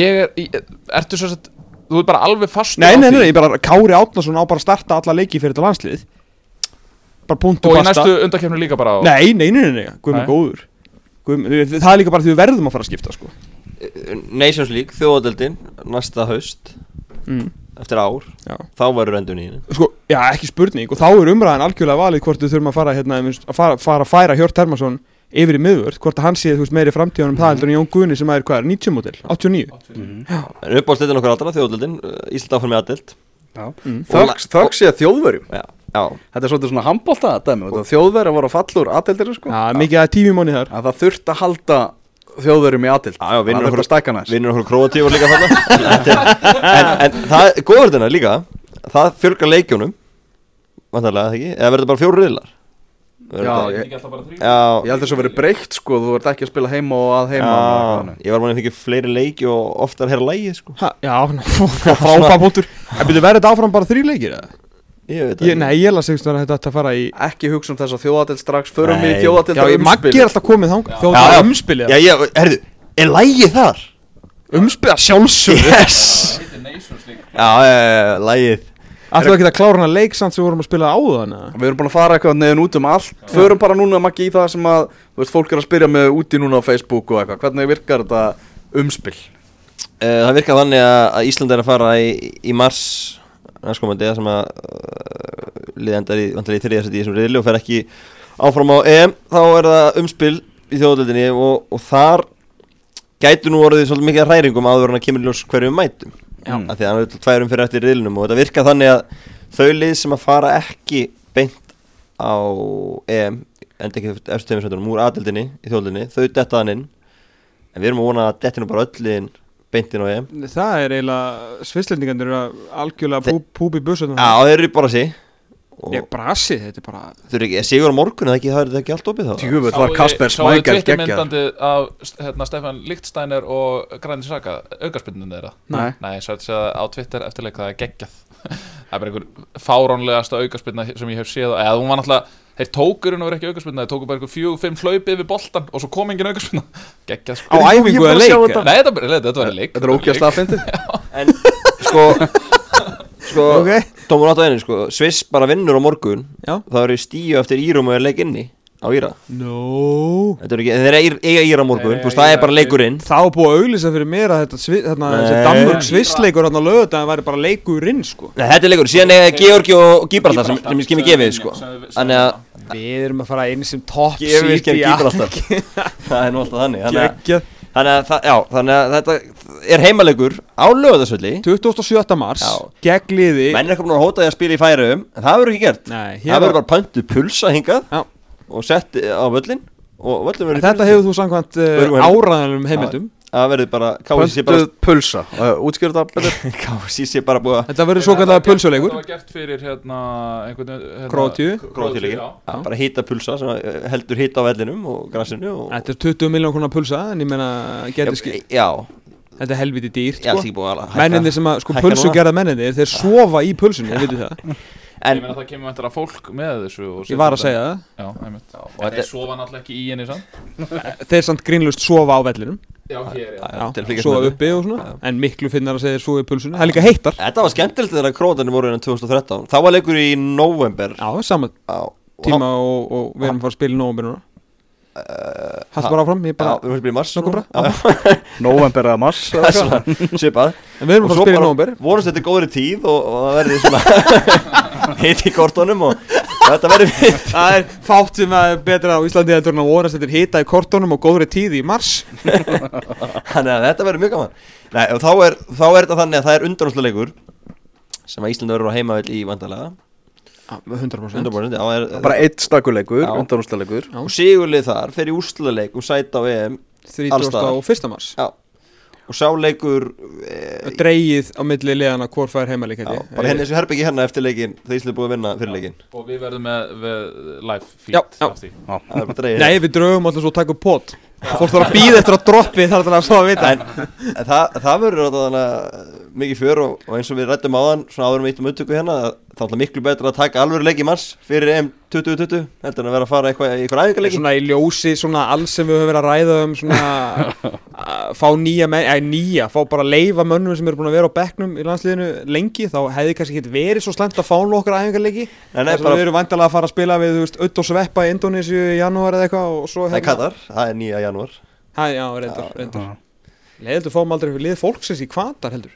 [SPEAKER 5] Ég er, ég, ertu svo að Þú ert bara alveg fastur
[SPEAKER 4] Nei,
[SPEAKER 5] á
[SPEAKER 4] nei, nei, ég bara Kári Átnason á bara að starta alla leiki fyrir þetta landslið. Bara punktu
[SPEAKER 5] Og í
[SPEAKER 4] basta.
[SPEAKER 5] næstu undakefni líka bara á
[SPEAKER 4] Nei, nei, nei, nei, nei, guð
[SPEAKER 5] Nei.
[SPEAKER 4] með góður. Guð, með- Það er líka bara því við verðum að fara að skipta sko
[SPEAKER 3] Nations League, þjóðadeldin næsta haust
[SPEAKER 4] mm.
[SPEAKER 3] eftir ár,
[SPEAKER 4] Já.
[SPEAKER 3] þá verður endur nýjum
[SPEAKER 4] Sko, já, ekki spurning og þá er umræðan algjörlega valið hvort við þurfum að fara hérna, þú að fara, fara að færa Hjört Hermansson yfir í miðvörð, hvort að hann sé þú veist, meiri framtíðanum það heldur en Jón Guðni sem er hvað er 90 mótil, 89
[SPEAKER 3] En upp á slitin okkur allra, þjóðadeldin Ísland áfram með aðdeld
[SPEAKER 4] mm.
[SPEAKER 2] Þöggs, þöggs ég þjóðverjum.
[SPEAKER 3] Já, já.
[SPEAKER 2] Þetta er svolítið svona handbólta dæmi Þjóðverja voru að falla úr aðeldir sko.
[SPEAKER 4] Já, mikið að tífi móni þar.
[SPEAKER 2] Að það þurft að halda þjóðverjum í aðild
[SPEAKER 3] Já, já, vinnur okkur- Vinnur okkur króatíu og líka þarna en, en það er góður þetta líka Það fjölgar leikjónum Vantarlega, það ekki? Eða verður bara fjóru riðlar Verður
[SPEAKER 2] Já,
[SPEAKER 3] þetta-
[SPEAKER 2] ég-
[SPEAKER 3] Já,
[SPEAKER 2] ég held þess að vera breytt sko þú ert ekki að spila heima og að heima og
[SPEAKER 3] já,
[SPEAKER 2] eitthvað.
[SPEAKER 3] ég var manni að fengja fleiri leiki og oftar herra lægi sko.
[SPEAKER 4] ha, Já, frábæð punktur En byrju, verður þetta áfram bara þrý leikir? eða?
[SPEAKER 3] Ég veit
[SPEAKER 4] Ég, nei, ég las einhvers vegar að þetta ætti að fara í
[SPEAKER 2] ekki hugsa um þess að þjóðatild strax förum við í þjóðatild
[SPEAKER 4] Já, ég maggi er alltaf komið þang
[SPEAKER 3] Já, já.
[SPEAKER 4] Þjóðatil umspilið.
[SPEAKER 3] Já, ég, herðu, er lægi þar?
[SPEAKER 4] Umspilið sjálfsög
[SPEAKER 3] Yes. Já, lægið
[SPEAKER 4] við ekki að klára hana leik samt sem við vorum að spila áðan eða?
[SPEAKER 2] við erum búin að fara eitthvað neðin út um allt. Förum bara núna maggi í það sem að þú veist, fólk er að spyrja með úti núna á Facebook og eitthvað. Hvernig virkar þetta umspil?
[SPEAKER 3] Uh, það virkar þannig að, að Ísland er að fara í, í mars næstkomandi það sem að uh, liða endar í, vantar í þessum riðli og fer ekki áfram á EM þá er það umspil í þjóðaldinni og, og þar gætu nú orðið svolítið mikið hræringum áður en að kemur ljós hverju við mætum af því að hann er tværum fyrir eftir riðlinum og þetta virkar þannig að þau lið sem að fara ekki beint á EM enda ekki eftir tveimur úr aðildinni í þjóðaldinni þau dettaðan inn. En við erum að vona að dettinu bara öll liðin beint inn á EM.
[SPEAKER 4] Það er eiginlega Svisslendingarnir eru að algjörlega pú, púpi bussum
[SPEAKER 3] Já, þeir eru bara sí og
[SPEAKER 4] Ég brasi, þetta er bara
[SPEAKER 3] þau eru ekki, sigur á morgun eða ekki, það er þetta ekki allt opið þá?
[SPEAKER 2] Tjúfut var Kasper Smækjær geggjað
[SPEAKER 5] myndandi af hérna, Stefan Lichtsteiner og Granit Saka aukarspinninu þeirra.
[SPEAKER 2] Nei.
[SPEAKER 5] Nei, svo að segja á Twitter eftirleik það er geggjað. Það er bara einhver fáránlegasta aukarspinna sem ég hef séð eða hún var náttúrulega Þeir tókur hún og verið ekki aukarspinna, þeir tóku bara einhver fjög, fimm hlaupi yfir boltan og svo kom engin aukarspinna Geggjað
[SPEAKER 4] á
[SPEAKER 5] sko
[SPEAKER 2] ég
[SPEAKER 4] æfingu eða? leik.
[SPEAKER 5] Nei, þetta, þetta, þetta var leik.
[SPEAKER 2] Þetta er ógjast að fyndi
[SPEAKER 3] En sko Sko,
[SPEAKER 4] Ok.
[SPEAKER 3] tómur átt á einu sko Sviss bara vinnur á morgun.
[SPEAKER 4] Já.
[SPEAKER 3] Það eru stíu eftir Írum og er leik inni á Íra.
[SPEAKER 4] No.
[SPEAKER 3] Þetta er ekki, þeir eru eiga Íra á morgun veist, það er bara leikurinn.
[SPEAKER 4] Það var búið að auglýsa fyrir mér að þetta, svi- þarna, þessi
[SPEAKER 3] Nei.
[SPEAKER 4] Danmörk svissleikur hérna lögðan væri bara leikurinn sko.
[SPEAKER 3] Nei, þetta er leikur, síðan eiga Georgi og Gíbraltar sem, sem skimmi gefið sko. Þannig að
[SPEAKER 4] Við erum að fara inn sem top
[SPEAKER 3] gefið
[SPEAKER 4] seed
[SPEAKER 3] skimmi
[SPEAKER 4] í
[SPEAKER 3] Gíbraltar Það er nú alltaf þannig. Þannig að, þannig að, það- já, þannig að þetta er heimaleikur á lögðarsvelli
[SPEAKER 4] 27. mars gegn liði.
[SPEAKER 3] Menn er ekki að hóta því að spila í færiðum það verður ekki gert.
[SPEAKER 4] Nei,
[SPEAKER 3] Það verður
[SPEAKER 4] var,
[SPEAKER 3] bara pöntu pulsa hingað
[SPEAKER 4] Já.
[SPEAKER 3] Og sett á völlin Og völlin verður
[SPEAKER 4] þetta hefur þú samkvæmt uh,
[SPEAKER 3] heim-
[SPEAKER 4] áræðanum heimildum
[SPEAKER 3] Það verður bara KFC bara
[SPEAKER 2] Pöntuð pulsa. Betur
[SPEAKER 3] KFC sé bara búið að
[SPEAKER 4] Þetta verður svo kallega pulsuleikur.
[SPEAKER 5] Þetta var gert fyrir hérna hérna, já.
[SPEAKER 3] Já, bara hýta pulsa sem að, eh, heldur hýta á vellinum og grassinu og
[SPEAKER 4] Þetta er 20 miljón konar pulsa en ég meina getur skil
[SPEAKER 3] Já,
[SPEAKER 4] Þetta er helviti dýrt sko.
[SPEAKER 3] að
[SPEAKER 4] Mennindir sem að sko
[SPEAKER 3] hækka
[SPEAKER 4] pulsu
[SPEAKER 3] núna.
[SPEAKER 4] gerða mennindir þeir sofa í pulsunni, ég veitu það
[SPEAKER 5] Ég
[SPEAKER 3] En
[SPEAKER 5] meina það kemur vantar að fólk með þessu og
[SPEAKER 4] Ég var að segja það.
[SPEAKER 5] Já, einmitt.
[SPEAKER 3] Og
[SPEAKER 5] En
[SPEAKER 3] þetta
[SPEAKER 5] þeir sofa náttúrulega ekki í henni sann
[SPEAKER 4] Þeir samt grínlust sofa á vellinum.
[SPEAKER 5] Já, hér, já.
[SPEAKER 4] Sofa uppi og svona. En miklu finnar að segja þeir sofa í pulsunni Það er líka heittar.
[SPEAKER 3] Þetta var skemmtilegt þegar krótanir voru innan 2013 Það var leikur í november
[SPEAKER 4] Já, sama
[SPEAKER 3] á, og
[SPEAKER 4] tíma og, og við erum að fara að spila í nóvambir núna Bara áfram, ég
[SPEAKER 3] Já,
[SPEAKER 4] bara
[SPEAKER 3] við erum að spila í mars
[SPEAKER 2] november eða mars
[SPEAKER 3] Svipað.
[SPEAKER 4] En við erum að að í nóvambir
[SPEAKER 3] vonast þetta er góðri tíð og, og það verði svona hitt í kortónum og þetta verði fint
[SPEAKER 4] Það er fátt sem er betra á Íslandi en að vonast þetta er hita í kortónum og góðri tíð í mars.
[SPEAKER 3] Þannig að þetta verður mjög gaman. Nei, og þá er, þá er þetta þannig að það er undanúslega leikur sem að Íslandi verður á heimavill í vandalega
[SPEAKER 4] 100%
[SPEAKER 3] 100% já, er,
[SPEAKER 2] bara eitt stakuleikur,
[SPEAKER 3] Já. og sigurlið þar fer í úrslaleik og sæta á EM
[SPEAKER 4] 31. mars.
[SPEAKER 3] Já. og sá leikur e,
[SPEAKER 4] Dreigið á milli liðana hvort fær heimalík
[SPEAKER 3] já, bara henni þessu herbyggi hérna eftir leikin þegar Íslandi er búið að vinna fyrir leikin
[SPEAKER 5] Og við verðum með, live feed
[SPEAKER 3] það er
[SPEAKER 4] Nei, við draugum alltaf svo að taka upp pot Fólk þarf að býða eftir að droppi þar til að fá að vita.
[SPEAKER 3] En, en það, það verður þannig mikið fjör og, og eins og við rættum áðan svona áður með eitt um upptöku hérna þá er miklu betur að taka alvöru leiki manns fyrir EM 2020 heldur en að vera að fara eitthvað í eitthvað æfingarleiki
[SPEAKER 4] Svona í ljósi, svona alls sem við höfum verið að ræða um Svona að fá nýja menn, eða nýja Fá bara að leifa mönnum sem eru búin að vera á bekknum í landsliðinu lengi Þá hefði kannski ekki verið svo slemt að fá nokkur æfingarleiki
[SPEAKER 3] Nei, nei,
[SPEAKER 4] Þess að
[SPEAKER 3] bara-
[SPEAKER 4] við erum vandalega að fara að spila við, þú veist, Ödd og Sveppa í Indonésiu í janúar eða eitthvað og svo
[SPEAKER 3] það Katar, það 9. janúar
[SPEAKER 4] Hæ, já, reyndar, reyndar Leðildur fáum aldrei fyrir lið fólksins í kvatar heldur.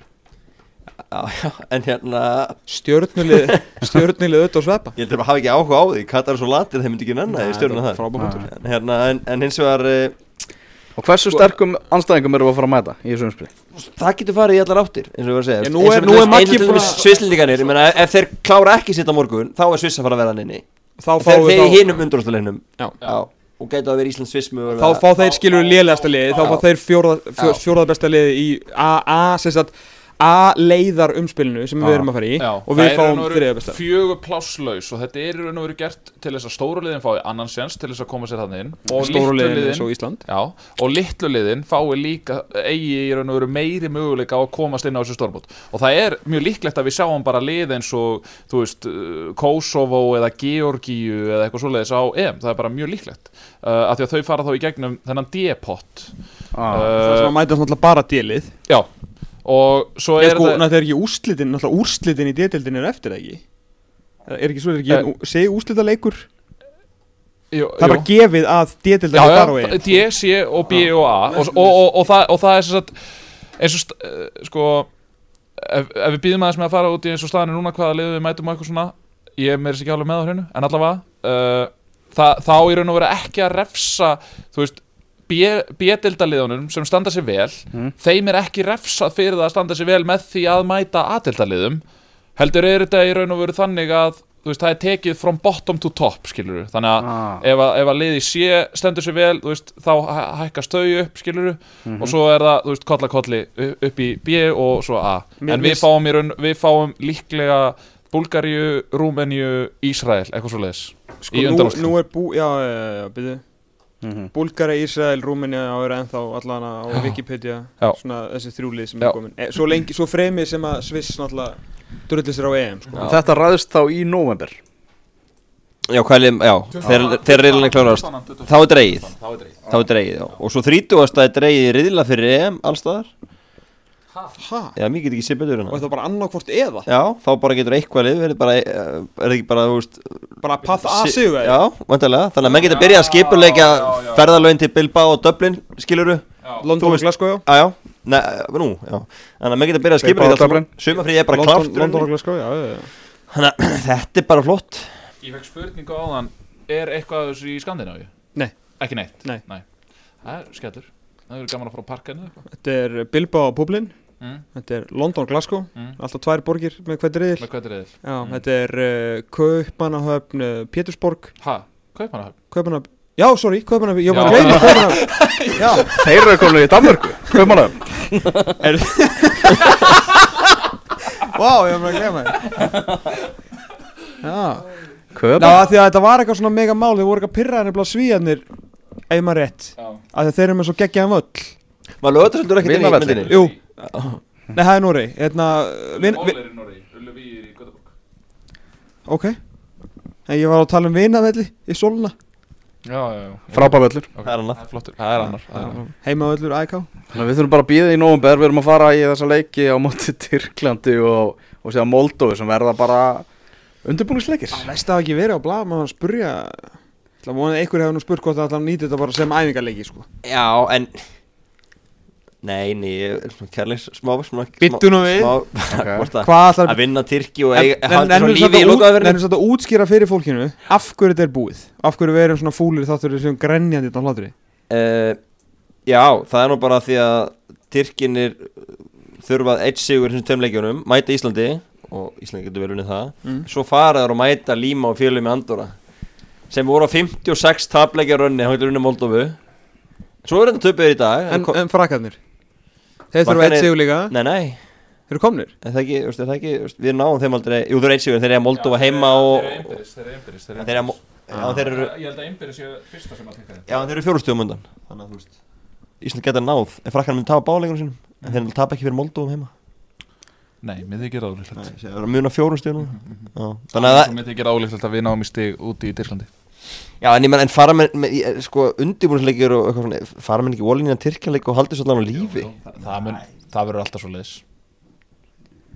[SPEAKER 3] Já, já, en hérna
[SPEAKER 4] Stjörnulið, stjörnulið Ödd og Sveppa.
[SPEAKER 3] Ég heldur að hafa ekki áhuga á því. Katar er svo latir þeir myndi ekki nennan í stjórnuna þar.
[SPEAKER 4] Frábær punktur.
[SPEAKER 3] en, hérna, en, en hins vegar uh,
[SPEAKER 2] Og hversu sterkum anstæðingum eru að fara að mæta í þessu umspil?
[SPEAKER 3] það getur farið í allar áttir eins og við varum að segja. Eins og
[SPEAKER 4] er- er
[SPEAKER 3] Svisslendingarnir, ég meina ef þeir klára ekki sitt á morgun þá er Sviss að fara að vera hann inni.
[SPEAKER 4] Þá
[SPEAKER 3] þeir hinum
[SPEAKER 4] Já.
[SPEAKER 3] Og gætu að vera Íslands Sviss
[SPEAKER 4] þá,
[SPEAKER 3] mögulega?
[SPEAKER 4] Þá fá þeir skilur lélegasta liði Þá fá þeir fjórða, fjó, fjórða besta liði í A, A, sem sagt A leiðar umspilinu sem við erum að fara í
[SPEAKER 5] Já,
[SPEAKER 4] Og við fáum þriðja besta.
[SPEAKER 5] Fjögur plásslaus og þetta er í raun og veru gert til þess að stóru liðin fái annan sjans til þess að koma sér þannig inn. Og
[SPEAKER 4] Stóru
[SPEAKER 5] litlu
[SPEAKER 4] liðin
[SPEAKER 5] liðin
[SPEAKER 4] eins og Ísland.
[SPEAKER 5] Já, og litlu liðin fái líka eigi í raun og veru meiri möguleika á að komast inn á þessu stórmót og það er mjög líklegt að við sjáum bara lið eins og þú veist, uh, Kosovo eða Georgíu eða eitthvað svoleiðis á EM, það er bara mjög líklegt. Uh, af því að þau fara þá í gegnum þennan D-pott
[SPEAKER 2] Ah,
[SPEAKER 4] Það sem að mæta bara délið
[SPEAKER 5] Já, og svo er
[SPEAKER 4] sko,
[SPEAKER 5] það
[SPEAKER 4] það er ekki úrslitin, náttúrulega úrslitin í D-deildin er eftir það ekki? Er ekki svo, er ekki,
[SPEAKER 5] Eh.
[SPEAKER 4] segi úrslita leikur
[SPEAKER 5] jú,
[SPEAKER 4] Það er bara gefið að D-deildin
[SPEAKER 5] já,
[SPEAKER 4] er á
[SPEAKER 5] já,
[SPEAKER 4] EM
[SPEAKER 5] D, C og B og A. Og, og, og, og, það, og það er sem sagt eins og eh, sko ef, ef við býðum aðeins með að fara út í eins og staðinu núna hvaða liðu við mætum og eitthvað svona ég er meira sér ekki alveg með á hreinu en allavega uh, það, þá í raun og vera ekki að refsa þú veist B-dildaliðunum sem standa sér vel
[SPEAKER 2] Mm.
[SPEAKER 5] þeim er ekki refsað fyrir það að standa sér vel með því að mæta A-dildaliðum heldur er þetta í raun og veru þannig að þú veist, það er tekið from bottom to top skilur þannig að
[SPEAKER 2] Ah.
[SPEAKER 5] ef, ef að liði sé stendur sér vel, þú veist, þá hæ- hækkast þau upp, skilur
[SPEAKER 2] Mhm.
[SPEAKER 5] og svo er það, þú veist, kolla kolli upp í B og svo A
[SPEAKER 4] Mér-
[SPEAKER 5] en við fáum, raun, við fáum líklega Búlgaríu, Rúmeníu, Ísrael, eitthvað svo leiðis
[SPEAKER 4] Sko, nú, nú er bú, já, já, já, já, byrju
[SPEAKER 2] Mhm.
[SPEAKER 4] Búlgari, Ísrael, Rúmenja á eru ennþá allan á Wikipedia
[SPEAKER 5] Já.
[SPEAKER 4] svona þessi þrjúlið sem
[SPEAKER 5] Já.
[SPEAKER 4] er komin e, svo, lengi, svo fremi sem að Sviss náttúrulega drullir sér á EM sko.
[SPEAKER 2] Þetta ræðist þá í november
[SPEAKER 3] já, hvað er lið, já, riðlan er klárast þá er dreigið
[SPEAKER 5] Þá er dreigið
[SPEAKER 3] er já og svo 30. er dreigið riðla fyrir EM allstaðar? Já, mér get ekki sé betur
[SPEAKER 4] og
[SPEAKER 3] hérna
[SPEAKER 4] þetta bara annarkvort eða?
[SPEAKER 3] Já, þá bara getur eitthvað lið verið bara, eh, er það ekki bara, þú veist
[SPEAKER 4] bara path A
[SPEAKER 3] si-
[SPEAKER 4] sigur?
[SPEAKER 3] Já, vantarlega, þannig að menn getur byrjað að skipuleika ferðalögin til Bilbao og Dublin skiluru,
[SPEAKER 4] London
[SPEAKER 3] Þú
[SPEAKER 4] og Glasgow já.
[SPEAKER 3] Já, já. Nei, nú, já. Þannig að menn getur byrjað að skipuleika
[SPEAKER 2] og Dublin.
[SPEAKER 3] Sumafrið er bara
[SPEAKER 4] London,
[SPEAKER 3] í
[SPEAKER 4] London og. Glasgow, já, já, já.
[SPEAKER 3] Þannig að þetta er bara flott.
[SPEAKER 5] Ég fekk spurningu á þann, er eitthvað af þessu í Skandinavíu?
[SPEAKER 4] Nei.
[SPEAKER 5] Ekki neitt?
[SPEAKER 4] Nei.
[SPEAKER 5] Það er skellur. Það gaman að fara á parkinu eða eitthvað.
[SPEAKER 4] Þetta er Bilbao og Publin
[SPEAKER 5] mm.
[SPEAKER 4] Þetta er London og Glasgow.
[SPEAKER 5] Mm.
[SPEAKER 4] Alltaf tvær borgir með hvert riðil.
[SPEAKER 5] Mm.
[SPEAKER 4] þetta er uh, Kaupmannahöfn, uh, Pétursborg.
[SPEAKER 5] Ha? Kaupanahöfn?
[SPEAKER 4] Kaupmannahöfn. Já, sorry, Kaupmannahöfn, ég var að gleyma Kaupmannahöfn. Já,
[SPEAKER 2] Þeir eru komin í Danmörku. Kaupmannahöfn.
[SPEAKER 4] Vá, ég var að gleyma þér Já. Ná, því að þetta var eitthvað svona mega mál. Þeir voru eitthvað pyrraðir nefnilega svíjarnir Ef maður rétt.
[SPEAKER 5] Já.
[SPEAKER 4] Af því að þeir eru með svo geggjaðan völl.
[SPEAKER 3] Var lögðarseldur ekkert inn í
[SPEAKER 2] Vinavellir.
[SPEAKER 3] myndinni?
[SPEAKER 4] Jú Nei, það er Nóri Hérna vi,
[SPEAKER 5] Ólir í Norri, Ulleví í Göteborg.
[SPEAKER 4] Ok. En ég var að tala um vinavelli í Solna.
[SPEAKER 5] Já, já, já.
[SPEAKER 2] Frábævöllur
[SPEAKER 5] Ok,
[SPEAKER 3] Það er
[SPEAKER 5] er flottur. Það er annar er annar.
[SPEAKER 2] Þannig að við þurfum bara að býða í november Við erum að fara í þessa leiki á móti Tyrklandi og, og séða Moldófi sem verða bara undirbúningsleikir.
[SPEAKER 4] Það veist það ekki verið á blað Maður að spurja Það vonið að einhver hefur nú spurt hvort það að nýta þetta bara sem æfingarleiki sko.
[SPEAKER 3] Já, en Nei, nei, ég svona kærleis smá, smá
[SPEAKER 4] Bíddu nú við.
[SPEAKER 3] það
[SPEAKER 4] Hvað ætlar
[SPEAKER 3] Að vinna Tyrki og
[SPEAKER 4] En-
[SPEAKER 3] eiga- í
[SPEAKER 4] samt að útskýra fyrir fólkinu Af hverju þetta er búið? Af hverju við erum svona fúlir þáttur sem grenjandi þetta hlátri?
[SPEAKER 3] Uh, Já, það er nú bara því að Tyrkinir þurfað eitt sigur í þessum tveim leikjunum, mæta Íslandi og Íslandi getur vel unnið það.
[SPEAKER 4] Mm.
[SPEAKER 3] svo fara þær og mæta Líma og fjölu með Andorra sem voru á 56 tapleikja rönni, hann getur unnið Moldófu svo er þetta töpuður í dag.
[SPEAKER 4] En, en frakkarnir Þeir þurfa eitt sigur líka.
[SPEAKER 3] Nei, nei,
[SPEAKER 4] Þeir eru komnir.
[SPEAKER 3] Er það ekki, veist, er það ekki við náum þeim aldrei, jú þú er eitt sigur þeir eru að Moldófa heima og
[SPEAKER 5] Þeir eru einbyrðis Þeir eru einbyrðis Þeir eru
[SPEAKER 3] þeir eru
[SPEAKER 5] einbyrðis
[SPEAKER 3] þeir eru,
[SPEAKER 5] Ég held að einbyrði séu fyrsta sem að tekka þetta
[SPEAKER 3] já, þeir eru fjórustöðum undan. Þannig að þú veist Ísland geta náð. Ef frakkan myndi tapa báleikunum sínum. En þeir tapa ekki fyrir Moldóum heima.
[SPEAKER 5] Nei,
[SPEAKER 3] Það er
[SPEAKER 5] Mhm,
[SPEAKER 3] núna Já, Þannig að Já, en ég menn, en fara með, í- sko, undirbúrsleikir og eitthvað svona, fara menn ekki að Tyrkjanleik og haldi svolítið á lífi?
[SPEAKER 5] Það, það, mun, það verður alltaf svo leiðis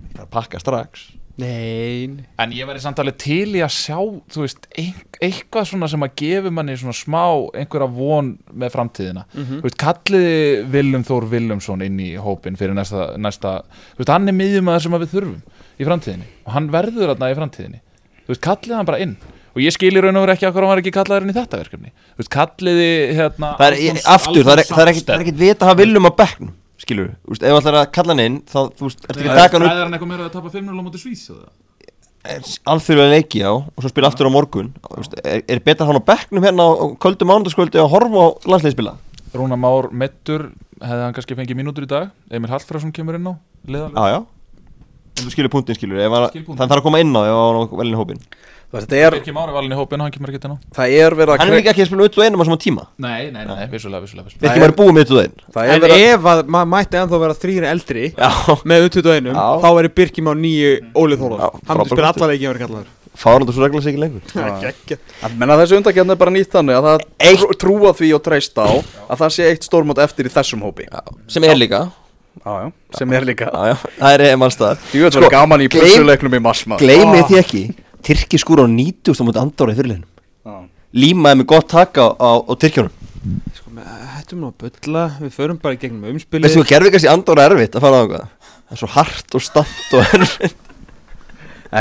[SPEAKER 3] Það er að pakka strax.
[SPEAKER 4] Nein
[SPEAKER 5] En ég væri samt alveg til í að sjá Þú veist, ein, eitthvað svona sem að gefi manni svona smá einhverja von með framtíðina. Þú veist, kalliði Willum Þór Willumsson inn í hópin fyrir næsta, næsta Þú veist, hann er miðjum að það sem að við þurfum í framtíðinni og hann verður þarna í framtíðinni. Þú veist, kalliði hann bara inn og ég skil í raun og veru ekki okkur hann var ekki kallaður inn í þetta verkefni. Þú veist, kalliði hérna
[SPEAKER 3] Það er, ég,
[SPEAKER 5] Alfons-
[SPEAKER 3] aftur, það er,
[SPEAKER 5] Alfons
[SPEAKER 3] það er það er ekkit vita að hafa viljum á bekknum Skilur þú veist, ef það er að kalla hann inn þá, þú veist, ertu ekki að taka hann
[SPEAKER 5] Það er hann eitthvað meira að tapa 5-0 á móti Svís
[SPEAKER 3] upp alþjóðlega leiki á og svo spila aftur á morgun. Þú veist, er, er betra að hann á bekknum hérna á kvöldu mánudagskvöldi að horfa á landsliðspila
[SPEAKER 5] Rúna Már Mettur hefði hann kannski fengið mínútur í dag. Emil Hallfræðsson kemur inn á liðalega
[SPEAKER 3] Já, já. En þú skilur punktin, skilur við, ef hann-
[SPEAKER 5] Skil punktinn.
[SPEAKER 3] þannig þarf að koma inn á ef hann á velinni hópin
[SPEAKER 2] Þetta er,
[SPEAKER 5] Birki Már er valin í hópin og hann kemur ekki inn á
[SPEAKER 2] það er verið að
[SPEAKER 3] Hann er líka ekki að spila auðvitað einum á sama tíma.
[SPEAKER 5] Nei, nei, nei, vissulega, vissulega, vissulega.
[SPEAKER 3] Ekki með auðvitað einn
[SPEAKER 2] Það er
[SPEAKER 4] En
[SPEAKER 2] verið að
[SPEAKER 4] ef að maður mætti ennþá vera þrýri eldri
[SPEAKER 3] Já,
[SPEAKER 4] með U21
[SPEAKER 3] Já.
[SPEAKER 4] þá væri Birkjum á nýju Ólið Þólar
[SPEAKER 3] Já,
[SPEAKER 4] Hann
[SPEAKER 3] frábær
[SPEAKER 4] myndi spila
[SPEAKER 3] kostur.
[SPEAKER 4] alla leiki að vera kallaður.
[SPEAKER 3] Fárandi svo regla sig ekki lengur.
[SPEAKER 2] Að menna þessu undakefni er bara nýtt þannig að það
[SPEAKER 3] Eitt-
[SPEAKER 2] trú, trúa því og treysta á að það sé eitt stórmót eftir í þessum hópi.
[SPEAKER 3] Sem er líka.
[SPEAKER 2] Já, sem er líka.
[SPEAKER 3] Já, já, það er
[SPEAKER 2] veit
[SPEAKER 3] Sko, Gleimið því ekki Tyrki skúr á 90 mútið andóra í fyrirlegin Límaði með gott taka á, á, á Tyrkjónum
[SPEAKER 4] Sko, með- hættum nú að bulla. Við förum bara í gegnum umspilið.
[SPEAKER 3] Veistu hvað gerfikast í andóra er erfitt að fara á eitthvað Það er svo hart og stamt og erfitt.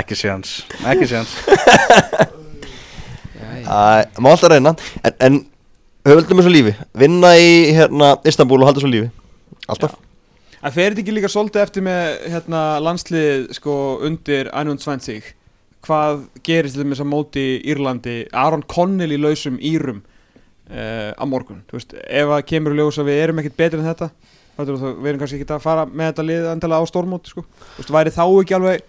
[SPEAKER 2] Ekki séans, ekki séans
[SPEAKER 3] Það má alltaf reyna. En, en höfaldum þessu lífi. Vinna í hérna Istanbul og halda þessu lífi. Alltaf.
[SPEAKER 4] Það fer þetta ekki líka svolítið eftir með hérna, landslið sko, undir Einhund Svensík hvað gerist til þess að móti Írlandi Aron Connell í lausum Írum uh, á morgun. Þú veist, ef það kemur í ljós að við erum ekkert betri en þetta þá er erum kannski ekki að fara með þetta lið endilega á stórmóti sko. Þú veist, væri þá ekki alveg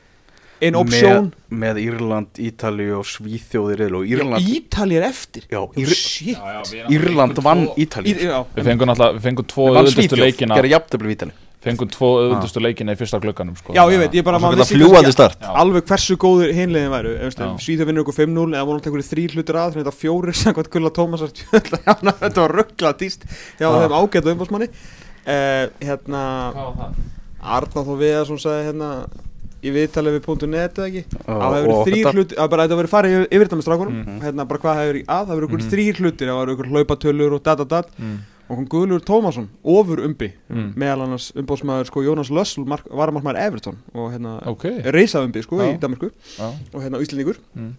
[SPEAKER 4] einn option?
[SPEAKER 2] með, með Írland, Ítalíu og Svíþjóðir og Írland
[SPEAKER 4] Írland er eftir.
[SPEAKER 2] Já,
[SPEAKER 4] oh,
[SPEAKER 2] Ír,
[SPEAKER 4] shit.
[SPEAKER 5] Já, já, við
[SPEAKER 2] Írland vann
[SPEAKER 4] já,
[SPEAKER 5] Við fengum náttúrulega, við fengum tvo
[SPEAKER 2] Við vann Svíþjóð,
[SPEAKER 5] leikina.
[SPEAKER 2] Gera jafntöfli Ítali
[SPEAKER 5] Fengum tvo auðvöldustu leikina í fyrsta glögganum sko.
[SPEAKER 4] já, ég veit, ég bara maður vissi alveg hversu góður hinliðin væru. Svíþjóð vinnur ykkur 5-0 eða voru alltaf einhverju þrý hlutur að þetta fjórir samkvæmt Gulla Tómasar þetta var ruggla tíst hjá
[SPEAKER 2] Já.
[SPEAKER 4] þeim ágætu umbásmanni uh, hérna
[SPEAKER 5] Hvað var það?
[SPEAKER 4] Arna þó Viðarsson sagði hérna í viðtalið við .net eða ekki að það
[SPEAKER 2] Og-
[SPEAKER 4] hefur
[SPEAKER 2] og
[SPEAKER 4] verið þrýr
[SPEAKER 2] þetta-
[SPEAKER 4] hlutir að bara þetta hefur verið farið yfir, yfir þetta með strákunum
[SPEAKER 2] Mhm.
[SPEAKER 4] hérna bara hvað hefur verið að það hefur verið ykkur
[SPEAKER 5] Mhm.
[SPEAKER 4] þrýr hlutir það var ykkur hlaupatölur og dat dat dat
[SPEAKER 5] Mm.
[SPEAKER 4] Og kom Guðlur Tómasson ofur umbi
[SPEAKER 5] Mm.
[SPEAKER 4] meðal annars umbóðsmaður sko Jónas Lössl varamarkmaður Everton og hérna
[SPEAKER 5] Ok
[SPEAKER 4] reysa umbi sko í. Danmarku
[SPEAKER 5] Já.
[SPEAKER 4] og hérna Íslendingur
[SPEAKER 5] Mm.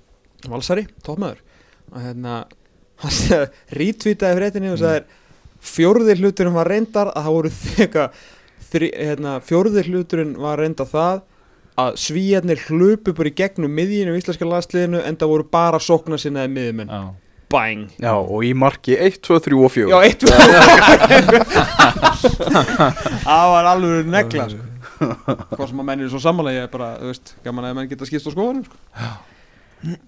[SPEAKER 4] Valsari, toppmaður og hérna hann rítvítaði fréttinni og sagði fjórði hluturinn var reyndar að það voru þri, hérna, fjórði hluturinn var reynda það að svíjarnir hlupu bara í gegnum miðjinu í íslenska landsliðinu en það voru bara sókna sinnaði miðjumenn
[SPEAKER 5] Já.
[SPEAKER 4] Bang.
[SPEAKER 2] Já, og í marki 1, 2, 3 og 4
[SPEAKER 4] Já, eitt Það var alveg negla sko. Hvað sem að menn er svo sammála Ég er bara, þú veist, gaman að menn geta skipst á skoðanum sko.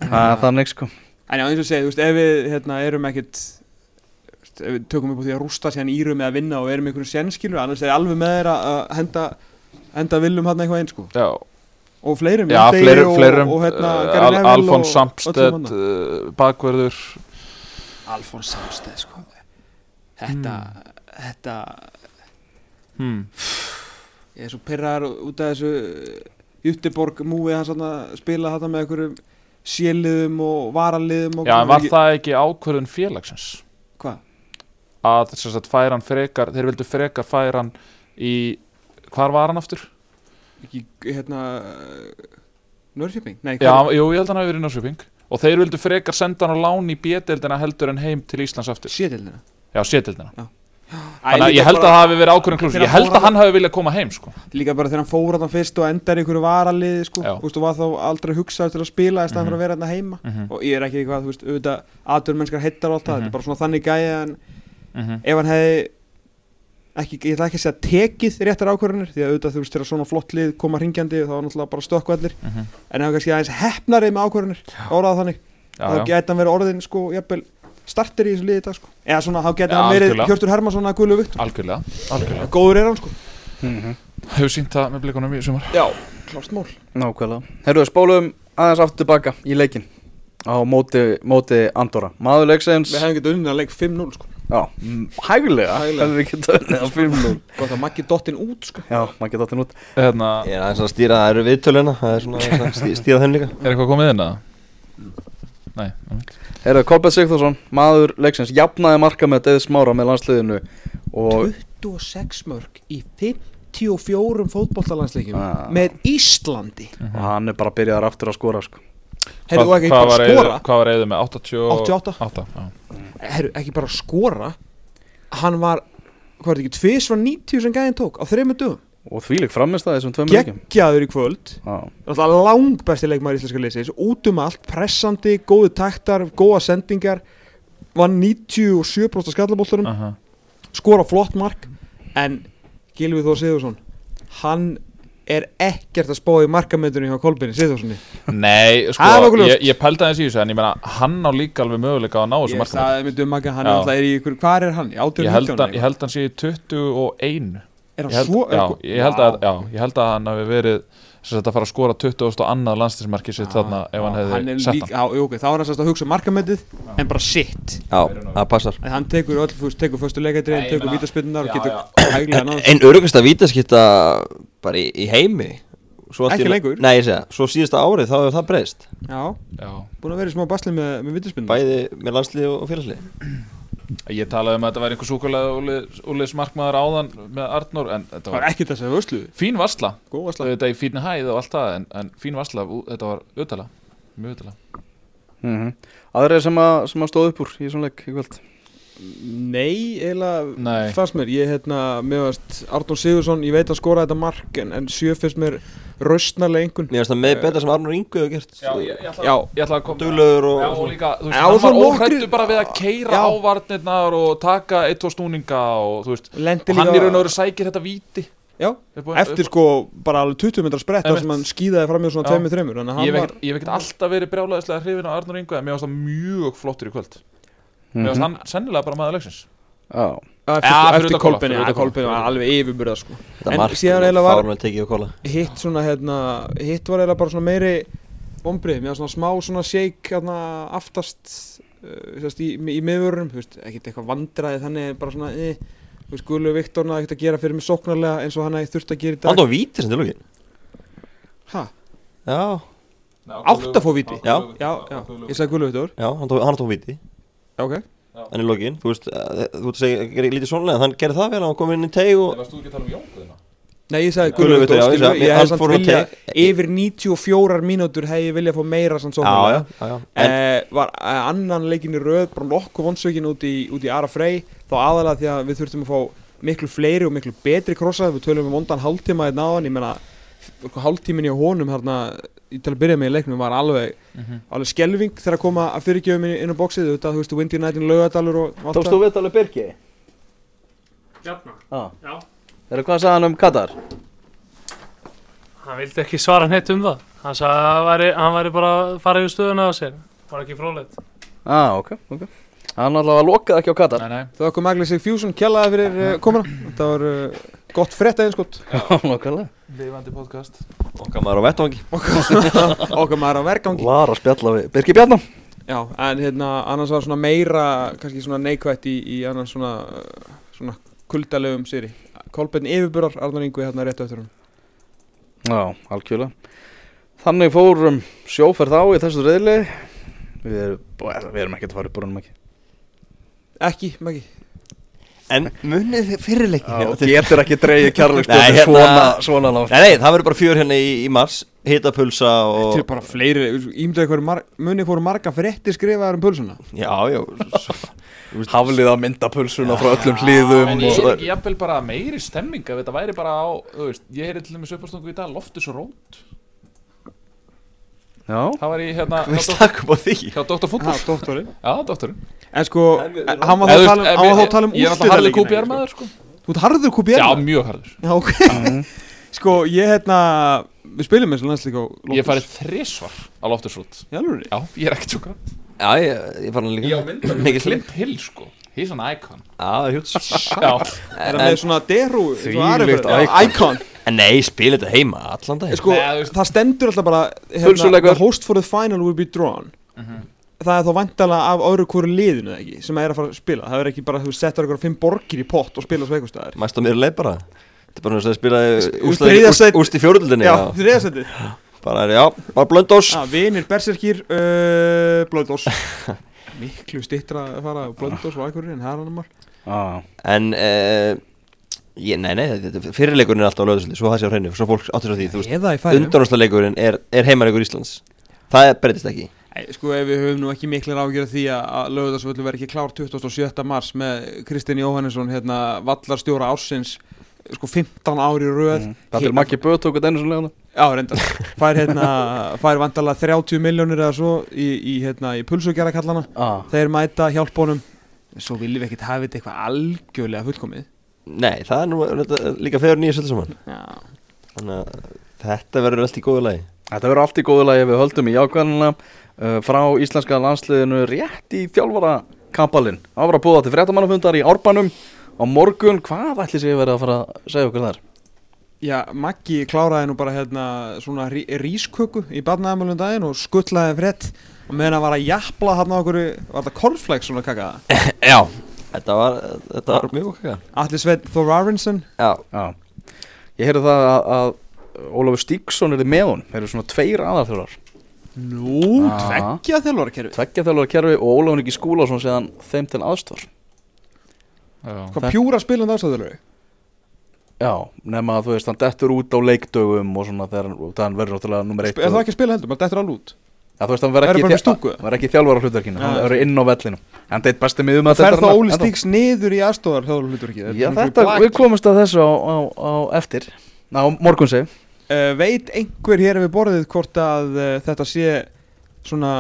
[SPEAKER 2] Það er þannig sko.
[SPEAKER 4] En já, eins og segið, þú veist, ef við hérna, erum ekkit ef við tökum upp á því að rústa sér írum með að vinna og erum einhverjum sénskilur annars er alveg með þeir að að henda henda viljum hann eitthvað einn sko.
[SPEAKER 5] Já,
[SPEAKER 4] og fleirum,
[SPEAKER 5] já fleirum,
[SPEAKER 4] og,
[SPEAKER 5] fleirum
[SPEAKER 4] og, hérna,
[SPEAKER 5] uh,
[SPEAKER 4] Gary
[SPEAKER 5] Al Alfons
[SPEAKER 4] og
[SPEAKER 5] Samstedt uh, Bakverður
[SPEAKER 4] Alfons Samstedt sko Þetta, þetta
[SPEAKER 5] hmm.
[SPEAKER 4] ég er svo pyrrar út af þessu Jutteborg múið hans að spila þetta með einhverjum séliðum og varaliðum og
[SPEAKER 5] Já, en var það ekki ákvörðun félagsins
[SPEAKER 4] Hvað?
[SPEAKER 5] að þess að færa hann frekar þeir vildu frekar færa hann í hvar var hann aftur?
[SPEAKER 4] Ekki, hérna Nörðsjöping? Nei,
[SPEAKER 5] Já,
[SPEAKER 4] hvað?
[SPEAKER 5] jú, ég held að hann hafi verið í Norrköping og þeir vildu frekar senda hann á lán í B-deildina heldur en heim til Íslands aftur
[SPEAKER 4] Sétildina
[SPEAKER 5] Já, C-deildina
[SPEAKER 4] Æ,
[SPEAKER 5] Þannig að ég held að það hafi verið ákvörðun klús Ég held að hann hafi viljað koma heim sko.
[SPEAKER 4] Líka bara þegar hann fór hann fyrst og endar í einhverju varaliði sko,
[SPEAKER 5] Já.
[SPEAKER 4] þú var þá aldrei hugsað til að spila í staðan fyrir að vera hérna heima
[SPEAKER 5] Mhm.
[SPEAKER 4] og ég er ekki eitthvað, þú veist, auðvitað aðdurmennskar hittar og allt það,
[SPEAKER 5] Mhm.
[SPEAKER 4] þetta er bara svona þannig gæja en
[SPEAKER 5] Mhm.
[SPEAKER 4] ef hann hefði ekki, ég ætla ekki að segja tekið réttar ákvörðunir, því að auðvitað þú veist þegar svona flott lið koma ringjandi þá er náttúrulega bara stökku allir.
[SPEAKER 5] Mhm.
[SPEAKER 4] en ef hann kannski aðeins hefnarið með ákvörðunir, orðað þannig.
[SPEAKER 5] Já,
[SPEAKER 4] þá
[SPEAKER 5] já.
[SPEAKER 4] geti hann verið orðin sko, jafnvel starter í þessu liði í dag sko. eða svona, þá geti
[SPEAKER 5] Já,
[SPEAKER 4] hann verið. Hjörtur Hermansson að
[SPEAKER 5] Algjörlega, algjörlega.
[SPEAKER 4] Góður er hann sko.
[SPEAKER 5] Hefur sínt það með blikunum í sumar?
[SPEAKER 4] Já, klárt mál.
[SPEAKER 2] Nákvæmlega. Herruðu, spólum aðeins aftur tilbaka í leikin á móti, móti Andorra. Maður leiksins
[SPEAKER 4] við hefum getið unnið að leik 5-0 sko.
[SPEAKER 2] Hæglega. Hefur ekki tönnið á 5-0
[SPEAKER 4] gott að Maggi dottinn út sko.
[SPEAKER 2] Já, geta áttinn út
[SPEAKER 5] Hérna,
[SPEAKER 3] Ég er aðeins að stýra, það eru viðtöluna Það er svona að stý- stýra þeim líka
[SPEAKER 5] er eitthvað komið inn að? Nei, einmitt.
[SPEAKER 2] Herruðu, Kolbjörn Sigþórsson, maður leiksins Jafnaði marka með Deið Smára með landsliðinu Og
[SPEAKER 4] 26 mörg í 54 fótbollalandsleikjum
[SPEAKER 2] Ah.
[SPEAKER 4] með Íslandi
[SPEAKER 2] og hann er bara byrjaðar aftur að skora sko.
[SPEAKER 4] Herru, og ekki
[SPEAKER 5] Hvað
[SPEAKER 4] bara
[SPEAKER 5] var
[SPEAKER 4] skora?
[SPEAKER 5] Eiður- Hvað var eða með? 88?
[SPEAKER 4] 88.
[SPEAKER 5] já.
[SPEAKER 4] Herru, ekki bara skora. Hann var, hvað er þetta ekki, tvis var 90 sem gæðin tók á þreymur dögum.
[SPEAKER 2] Og þvílík framist að þessum tveim leikum
[SPEAKER 4] Geggjaður í kvöld.
[SPEAKER 2] Já,
[SPEAKER 4] Alltaf lang besti leikmaður íslenska liðsins. Út um allt, pressandi, góðu taktar Góða sendingar. Vann 97% skallabólturum
[SPEAKER 5] Aha.
[SPEAKER 4] Skora flott mark. En Gilvið Þór Sigurðsson Hann er ekkert að spá í markamöndunni hjá Kolbini Sigurðssoni
[SPEAKER 5] Nei, sko, ég, ég pældi aðeins í þessu en ég meina, hann á líka alveg möguleika að ná þessu
[SPEAKER 4] Ég
[SPEAKER 5] markmann
[SPEAKER 4] sagði myndi um Magga, hann
[SPEAKER 5] Já.
[SPEAKER 4] er alltaf er í ykkur Hvað er hann? Í 18
[SPEAKER 5] ég held, held hann sé í 21
[SPEAKER 4] Er hann svo
[SPEAKER 5] já, ég held að, já, ég held að hann hafi verið að fara að skora 20 og annað landslismarki sitt þarna ef hann hefði sett hann.
[SPEAKER 4] þá er hann sérst að hugsa markamöndið En bara sitt
[SPEAKER 3] Já, það passar.
[SPEAKER 4] En hann tekur öll, fúst, tekur vítaspinnar og
[SPEAKER 5] Já,
[SPEAKER 4] getur hæglega náð.
[SPEAKER 3] Einn örugasta vítaskipta bara í, í heimi.
[SPEAKER 4] Ekki lengur.
[SPEAKER 3] Nei, ég segja, svo síðasta árið þá hefur það breyst.
[SPEAKER 4] Já,
[SPEAKER 5] já.
[SPEAKER 4] búin að vera í smá basli með, með vítaspinnar
[SPEAKER 3] Bæði með landslið og félagslið.
[SPEAKER 5] Ég talaði um að þetta væri einhver súkulega úliðs markmaður áðan með Arnór en þetta
[SPEAKER 4] var
[SPEAKER 5] var
[SPEAKER 4] ekkert þess að vöslu
[SPEAKER 5] fín varsla.
[SPEAKER 4] Góð varsla.
[SPEAKER 5] Þetta í fín hæð og allt það en, en fín varsla, ú- þetta var auðvitað mjög auðvitað
[SPEAKER 2] mm Aðrir sem að, sem að stóð upp úr í svona leik í kvöld
[SPEAKER 4] Nei, eiginlega fannst mér. Ég, hérna, mér varst Arnór Sigursson Ég veit að skora þetta mark En, en sjö fyrst mér raustnarlega einhvern.
[SPEAKER 3] Mér finnst það með betra sem Arnur Ingu hefur gert.
[SPEAKER 5] Já, ég, ég ætla,
[SPEAKER 4] Já.
[SPEAKER 5] ég ætla að koma
[SPEAKER 3] Duglegur og,
[SPEAKER 5] Já, og líka, þú veist,
[SPEAKER 4] Já,
[SPEAKER 5] hann var óhrættu bara við að keira á varnirnar og taka eitt og snúninga og þú veist,
[SPEAKER 4] Lendi
[SPEAKER 5] og hann í raun og veru sækir þetta víti.
[SPEAKER 4] Já, eftir sko bara alveg 20 metrar sprett þar sem hann skýðaði fram með svona
[SPEAKER 5] Já.
[SPEAKER 4] 2-3 Þannig að
[SPEAKER 5] Ég hef
[SPEAKER 4] var
[SPEAKER 5] ekkert- ég hef ekkert alltaf verið brjálæðislega hrifin á Arnur Ingu en mér varst það mjög flottur í kvöld Mér varst hann sennilega bara maður leiksins.
[SPEAKER 2] Já,
[SPEAKER 4] Eftir, kolbeni
[SPEAKER 5] fyrir
[SPEAKER 4] var alveg yfirburða sko. En
[SPEAKER 3] mark
[SPEAKER 4] síðan eiginlega var- Hitt svona hérna Hitt var eiginlega bara svona meiri Vombrið, mér var svona smá svona shake hérna aftast uh, sérst, í, í miðvörunum, þú veist, ekkert eitthvað vandræði þannig en bara svona, eh, þú veist, Gullu Viktorna ekkert að gera fyrir mig sóknarlega eins og hann hefði þurft að gera í
[SPEAKER 3] Hann
[SPEAKER 4] dag
[SPEAKER 3] tók víti sem til lókin
[SPEAKER 4] Ha,
[SPEAKER 3] Já,
[SPEAKER 4] átt að fá víti?
[SPEAKER 3] Já.
[SPEAKER 4] Já, já, ég sagði Gullu Viktor.
[SPEAKER 3] Já, hann tók víti
[SPEAKER 4] Já, ok.
[SPEAKER 3] En í lókin, þú veist, eh, þú veist að segja, lítið svonlega Þann gerði það vel, hann kom inn í teig og
[SPEAKER 5] Varst þú ekki að tala um Jónkuðina?
[SPEAKER 4] Nei, ég sagði
[SPEAKER 3] já, ég
[SPEAKER 4] hefði samt
[SPEAKER 3] fór á
[SPEAKER 4] vilja
[SPEAKER 3] teig.
[SPEAKER 4] yfir 94 mínútur hefði ég vilja fá meira samt
[SPEAKER 3] Já, já,
[SPEAKER 4] sóknarlega
[SPEAKER 3] já, já. En
[SPEAKER 4] Eh, var eh, annan leikin í röð bara nokkuð vonsökin út í, út í Ara Frey. Þá aðalega því að við þurftum að fá miklu fleiri og miklu betri krossa við tölum um vondan hálftíma í náðan ég menna hálftímin í honum hérna, í til að byrja með í leiknum var alveg alveg skelving þegar að koma að fyrirgjöfum inn, inn á bóksið þú veist, Windy United, Laugadalur og allt það.
[SPEAKER 2] þú viðtalið Birki?
[SPEAKER 1] Bjarnar,
[SPEAKER 2] Já.
[SPEAKER 1] Já,
[SPEAKER 2] Þegar hvað sagði hann um Katar?
[SPEAKER 1] hann vildi ekki svara neitt um það. Hann sagði að hann væri, hann væri bara að fara yfir stöðuna á sér. Var ekki frólægt
[SPEAKER 2] ah, ok, ok. Hann allavega lokaði ekki á Katar.
[SPEAKER 5] Nei, nei,
[SPEAKER 4] Það kom Agli Sig Fusion kjallaði fyrir uh, komuna. Þetta var uh, gott frétt aðeins skott
[SPEAKER 2] Já, nokkulega
[SPEAKER 5] lifandi podcast.
[SPEAKER 3] Okkar maður á vettvangi.
[SPEAKER 4] Okkar maður á vergangi.
[SPEAKER 2] Var að spjalla við Birki Bjarnar
[SPEAKER 4] Já, en hérna annars var svona meira kannski svona neikvætt í, í annars svona svona kuldalegum sýri Kolbeinn yfirburar, Arnar Ingvi hérna rétt eftir hann
[SPEAKER 2] Já, algjörlega. Þannig fórum sjóferð á í þessu reyðli Við erum, við erum ekkert að fara upp úr hennum ekki
[SPEAKER 4] Ekki, Maggi
[SPEAKER 3] En munið þið fyrirleikin
[SPEAKER 2] Já, getur ekki dreigið
[SPEAKER 3] Nei,
[SPEAKER 2] kjarlegsbjörn
[SPEAKER 3] hérna-
[SPEAKER 2] svona, svona langt.
[SPEAKER 3] Nei, nei, það verður bara fjör hérna í, í mars Hitapulsa og
[SPEAKER 4] Þetta er bara fleiri, ímdaði hverju mar munið fóru marga frétti skrifaðar um pulsuna.
[SPEAKER 3] Já, já.
[SPEAKER 2] Haflið að mynda pulsuna frá öllum hlýðum
[SPEAKER 5] En ég
[SPEAKER 3] svo
[SPEAKER 5] er
[SPEAKER 3] er-
[SPEAKER 5] ekki jafnvel bara meiri stemming ef þetta væri bara á, veist, ég heyri til dæmis uppástungu í dag Loftus og Rót
[SPEAKER 2] Já,
[SPEAKER 5] Það var í hérna
[SPEAKER 3] Við
[SPEAKER 5] hjá Dr.
[SPEAKER 3] stakkum á því.
[SPEAKER 5] hjá Dr. Fútbol.
[SPEAKER 4] Doktorinn.
[SPEAKER 5] Já, doktorinn.
[SPEAKER 4] En sko,
[SPEAKER 3] Helviti,
[SPEAKER 4] hann var þá að tala um, hann var þá að tala um
[SPEAKER 5] Ég er alltaf harður
[SPEAKER 4] úrslitaleikina,
[SPEAKER 5] kúpjar maður sko.
[SPEAKER 4] Þú ert harður kúpjar
[SPEAKER 5] Já, mjög harður.
[SPEAKER 4] Já, ok. Sko, ég hérna við spilum eins og landslík á Loftus.
[SPEAKER 5] Ég hef farið þrisvar á Loftusrút
[SPEAKER 4] í alvöru
[SPEAKER 5] Já, ég er ekkert svo
[SPEAKER 3] Já, ég, ég fann hann líka.
[SPEAKER 5] Ég á myndar
[SPEAKER 3] Mikið
[SPEAKER 5] Clint Hill sko. He's an icon.
[SPEAKER 3] Já, það er hjúts
[SPEAKER 5] Já,
[SPEAKER 4] er það með svona deru
[SPEAKER 2] Þvílíkt
[SPEAKER 4] icon
[SPEAKER 3] En nei, spila þetta heima allan dag
[SPEAKER 4] sko,
[SPEAKER 5] Nei, þú
[SPEAKER 4] það stendur alltaf bara hérna, the host for the final will be drawn. Það er þá vantalega af öðru hverju liðinu eða ekki, sem er að fara að spila. Það er ekki bara, þú veist, setja eitthvað fimm borgir í pott og spila svo eitthvað staðar.
[SPEAKER 3] Mæst á mér leið bara. Þetta er bara náttúrulega að spila
[SPEAKER 4] Úst-
[SPEAKER 3] í fjóröldinni
[SPEAKER 4] já, þriðasetti
[SPEAKER 3] Bara já, bara blöndós
[SPEAKER 4] ah, vinir berserkir uh, blöndós miklu stittra að fara blöndós og eitthvað en herranumar
[SPEAKER 2] ah.
[SPEAKER 3] En uh, ég, Nei, nei, fyrirleikurinn er alltaf á löðusli Svo það sé á hreinu, svo fólk áttur á því undanúrsleikurinn er, er heimaleikur Íslands. Það breytist ekki.
[SPEAKER 4] Æ, sko ef við höfum nú ekki miklir ágjörð því að, lögðarsvöldu verði ekki klár 27. mars með Kristinn Jóhannesson hérna vallarstjóra ársins sko 15 ári í röð.
[SPEAKER 2] Það til Maggi Böð tók þetta einu svona
[SPEAKER 4] Já, reyndar. Fær hérna, fær vandalega 30 miljónir eða svo í, í hérna, í pulsugjara kallana
[SPEAKER 2] ah.
[SPEAKER 4] þeir mæta hjálpunum svo viljum við ekkert hafa þetta eitthvað algjörlega fullkomið
[SPEAKER 3] Nei, það er nú þetta, líka fegur nýja svolítið saman
[SPEAKER 4] Já,
[SPEAKER 3] Þannig að þetta verður allt í góðu lagi
[SPEAKER 2] Þetta verður allt í góðu lagi ef við höldum í jákvæðanina uh, frá íslenska landsliðinu rétt í þjálfara kampalinn. Það var að búða til fréttamannafundar í Árbanum á morgun. Hvað ætli sig verið að fara að segja okkur þar?
[SPEAKER 4] Já Maggi kláraði nú bara hérna svona rí, rísköku í barnaðamölum daginn og skuttlaði frétt og meðan að var að jafla hann á okkur var þetta korflex svona kakaða
[SPEAKER 3] Já Þetta var, þetta var mjög okkar
[SPEAKER 4] Atli Sveit Thor Aronson
[SPEAKER 3] Já,
[SPEAKER 2] Já. Ég heyrði það að, að Ólafur Stíksson er með hún. Þeir eru svona tveir aðalþjórar.
[SPEAKER 4] Nú,
[SPEAKER 2] Ah.
[SPEAKER 4] tveggja þjálfara kerfi
[SPEAKER 2] Tveggja þjálfara kerfi og Ólafur Ingi Skúlason séðan þeim til aðstofar.
[SPEAKER 5] já
[SPEAKER 4] Hvað pjúra spilandi aðstæðalögu?
[SPEAKER 2] Já, nema að þú veist, hann dettur út á leikdögum og svona þegar hann verður náttúrulega nummer eitt.
[SPEAKER 4] Er það ekki að spila heldur, maður dettur alveg út
[SPEAKER 2] Já, þú veist, hann verður ekki, ekki þjálfara hlutverkinu, hann verður inn á vellinu. Hann deitt besti miðum að
[SPEAKER 4] Fer þá Óli Stíks niður í aðstofar þjálfara hlutur
[SPEAKER 2] Já, þetta, við komumst að þessu á, á, á eftir. Á morgun seg
[SPEAKER 4] uh, Veit einhver hér við borðið hvort að uh, þetta sé svona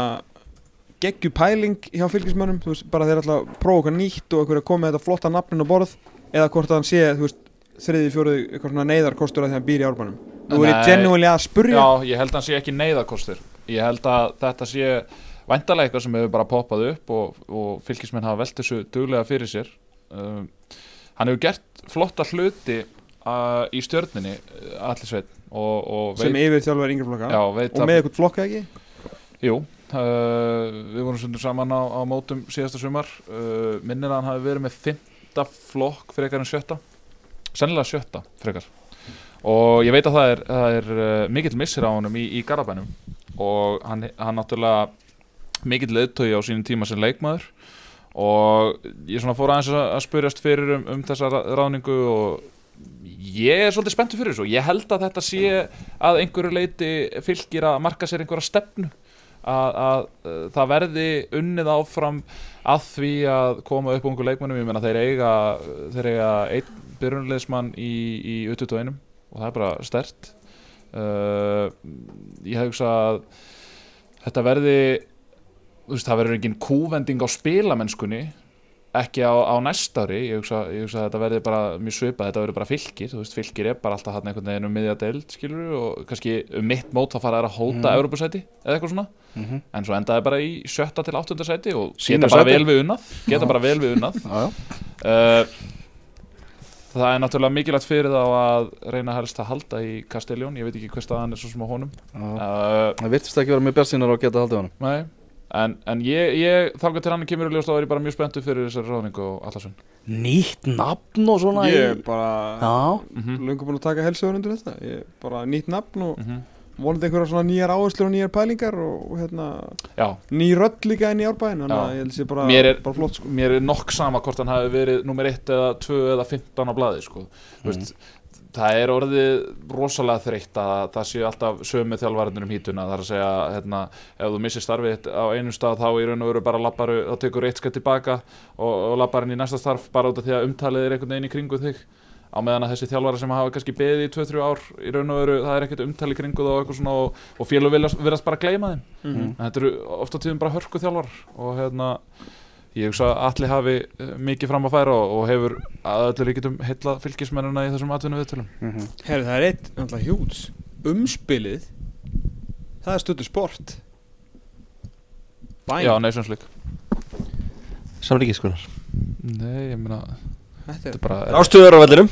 [SPEAKER 4] geggju pæling hjá fylgismönnum? Þú veist, bara þeir að prófa okkar nýtt og einhver að koma með þetta flotta nafnin á borð eða hvort að hann sé, þú veist, þriði, fjóruði eitthvað svona neyðarkostur að því hann býr í árbænum er ég
[SPEAKER 5] Nei.
[SPEAKER 4] genuinely að spurja
[SPEAKER 5] Já, ég held að hann sé ekki neyðarkostur. Ég held að þetta sé væntalega eitthvað sem hefur bara poppað upp og, og fylgismenn hafa velt þessu duglega fyrir sér. Um, Hann hefur gert flotta hluti uh, í stjörninni allir sveit og, og
[SPEAKER 4] sem yfir þjálfur yngri flokka.
[SPEAKER 5] Já, veit
[SPEAKER 4] og með eitthvað flokka ekki?
[SPEAKER 5] Jú, uh, við vorum stundur saman á, á mótum síðasta sumar. Uh, minnir að hann hafi verið með fymta flokk frekar en sjötta. Sennilega sjötta frekar. Og ég veit að það er, það er uh, mikill missir á honum í, í Garabænum og hann, hann náttúrulega mikill leðtögi á sínum tíma sem leikmaður. Og ég svona fór aðeins að, að spyrjast fyrir um, um þessa ráðningu og ég er svolítið spenntur fyrir þessu. Ég held að þetta sé að einhverju leiti fylgir að marka sér einhverja stefnu að, að uh, það verði unnið áfram að því að koma upp ungu leikmennum, ég meina þeir eiga þeir eiga einn byrjunleismann í, í U21 og það er bara stert uh, ég hef hugsað að þetta verði veist, það verður engin kúvending á spilamennskunni ekki á, á næsta ári. Ég hugsa, ég hugsa að þetta verði bara mjög svipað þetta verður bara fylgir, þú veist, fylgir er bara alltaf hann einhvern veginn um miðja deild, skilur og kannski um mitt mót þá fara þær að hóta mm. Evropasæti eða eitthvað svona. En svo endaði bara í sjötta til áttunda sæti og
[SPEAKER 2] Sínu
[SPEAKER 5] geta bara
[SPEAKER 2] sæti.
[SPEAKER 5] vel við unnað geta bara vel við unnað. Uh, það er náttúrulega mikilvægt fyrir þá að reyna helst að halda í Castelljón ég veit ekki hver staðan er svo sem á honum. Uh,
[SPEAKER 2] Það virtist ekki vera mjög björnsýnar á að geta haldið honum.
[SPEAKER 5] Nei En, en ég, ég þáka til hann kemur í ljós þá er ég bara mjög spenntu fyrir þessari ráðningu og allarsvinn
[SPEAKER 2] Nýtt nafn og svona
[SPEAKER 4] ég er
[SPEAKER 2] í...
[SPEAKER 4] bara
[SPEAKER 2] Já,
[SPEAKER 5] mm -hmm.
[SPEAKER 4] löngu búin að taka helsögur undir þetta ég er bara nýtt nafn og
[SPEAKER 5] Mhm.
[SPEAKER 4] vonandi einhverja svona nýjar áherslur og nýjar pælingar og hérna
[SPEAKER 5] Já,
[SPEAKER 4] ný rödd líka inn í árbæðin þannig að ég held sé bara,
[SPEAKER 5] Mér er-
[SPEAKER 4] bara flott sko.
[SPEAKER 5] mér er nokk sama hvort hann hafi verið nummer 1 eða 2 eða 15 á blaði sko. mm. veist, það er orðið rosalega þreytt að það séu alltaf sömu þjálfarinnir um hítuna. Það er að segja, hérna, ef þú missir starfið á einum stað þá í raun og veru bara lapparu, þá tekur eitt skett tilbaka og, og lappar inn í næsta starf bara út af því að umtalið er einhvern veginn í kringu þig. Á meðan að þessi þjálfara sem hafa kannski beðið í 2-3 ár í raun og veru, það er ekkert umtalið kringu og eitthvað svona og, og félug virðast bara gleyma þeim.
[SPEAKER 4] Mhm.
[SPEAKER 5] en þetta eru ofta tíðum bara hörku þjálfar og hérna ég hugsa að allir hafi eh, mikið fram að færa og, og hefur að öllu ríkitum heilla fylgismennina í þessum atvinnu viðtölum
[SPEAKER 2] Mhm.
[SPEAKER 4] Herri, það er eitt náttúrulega hjúts. Umspilið það er stötu sport. Bæn
[SPEAKER 5] Já, Nations League
[SPEAKER 3] Samlíkiskunar
[SPEAKER 5] Nei, ég meina
[SPEAKER 4] þetta
[SPEAKER 5] Þetta bara
[SPEAKER 3] Ástöður á vellinum.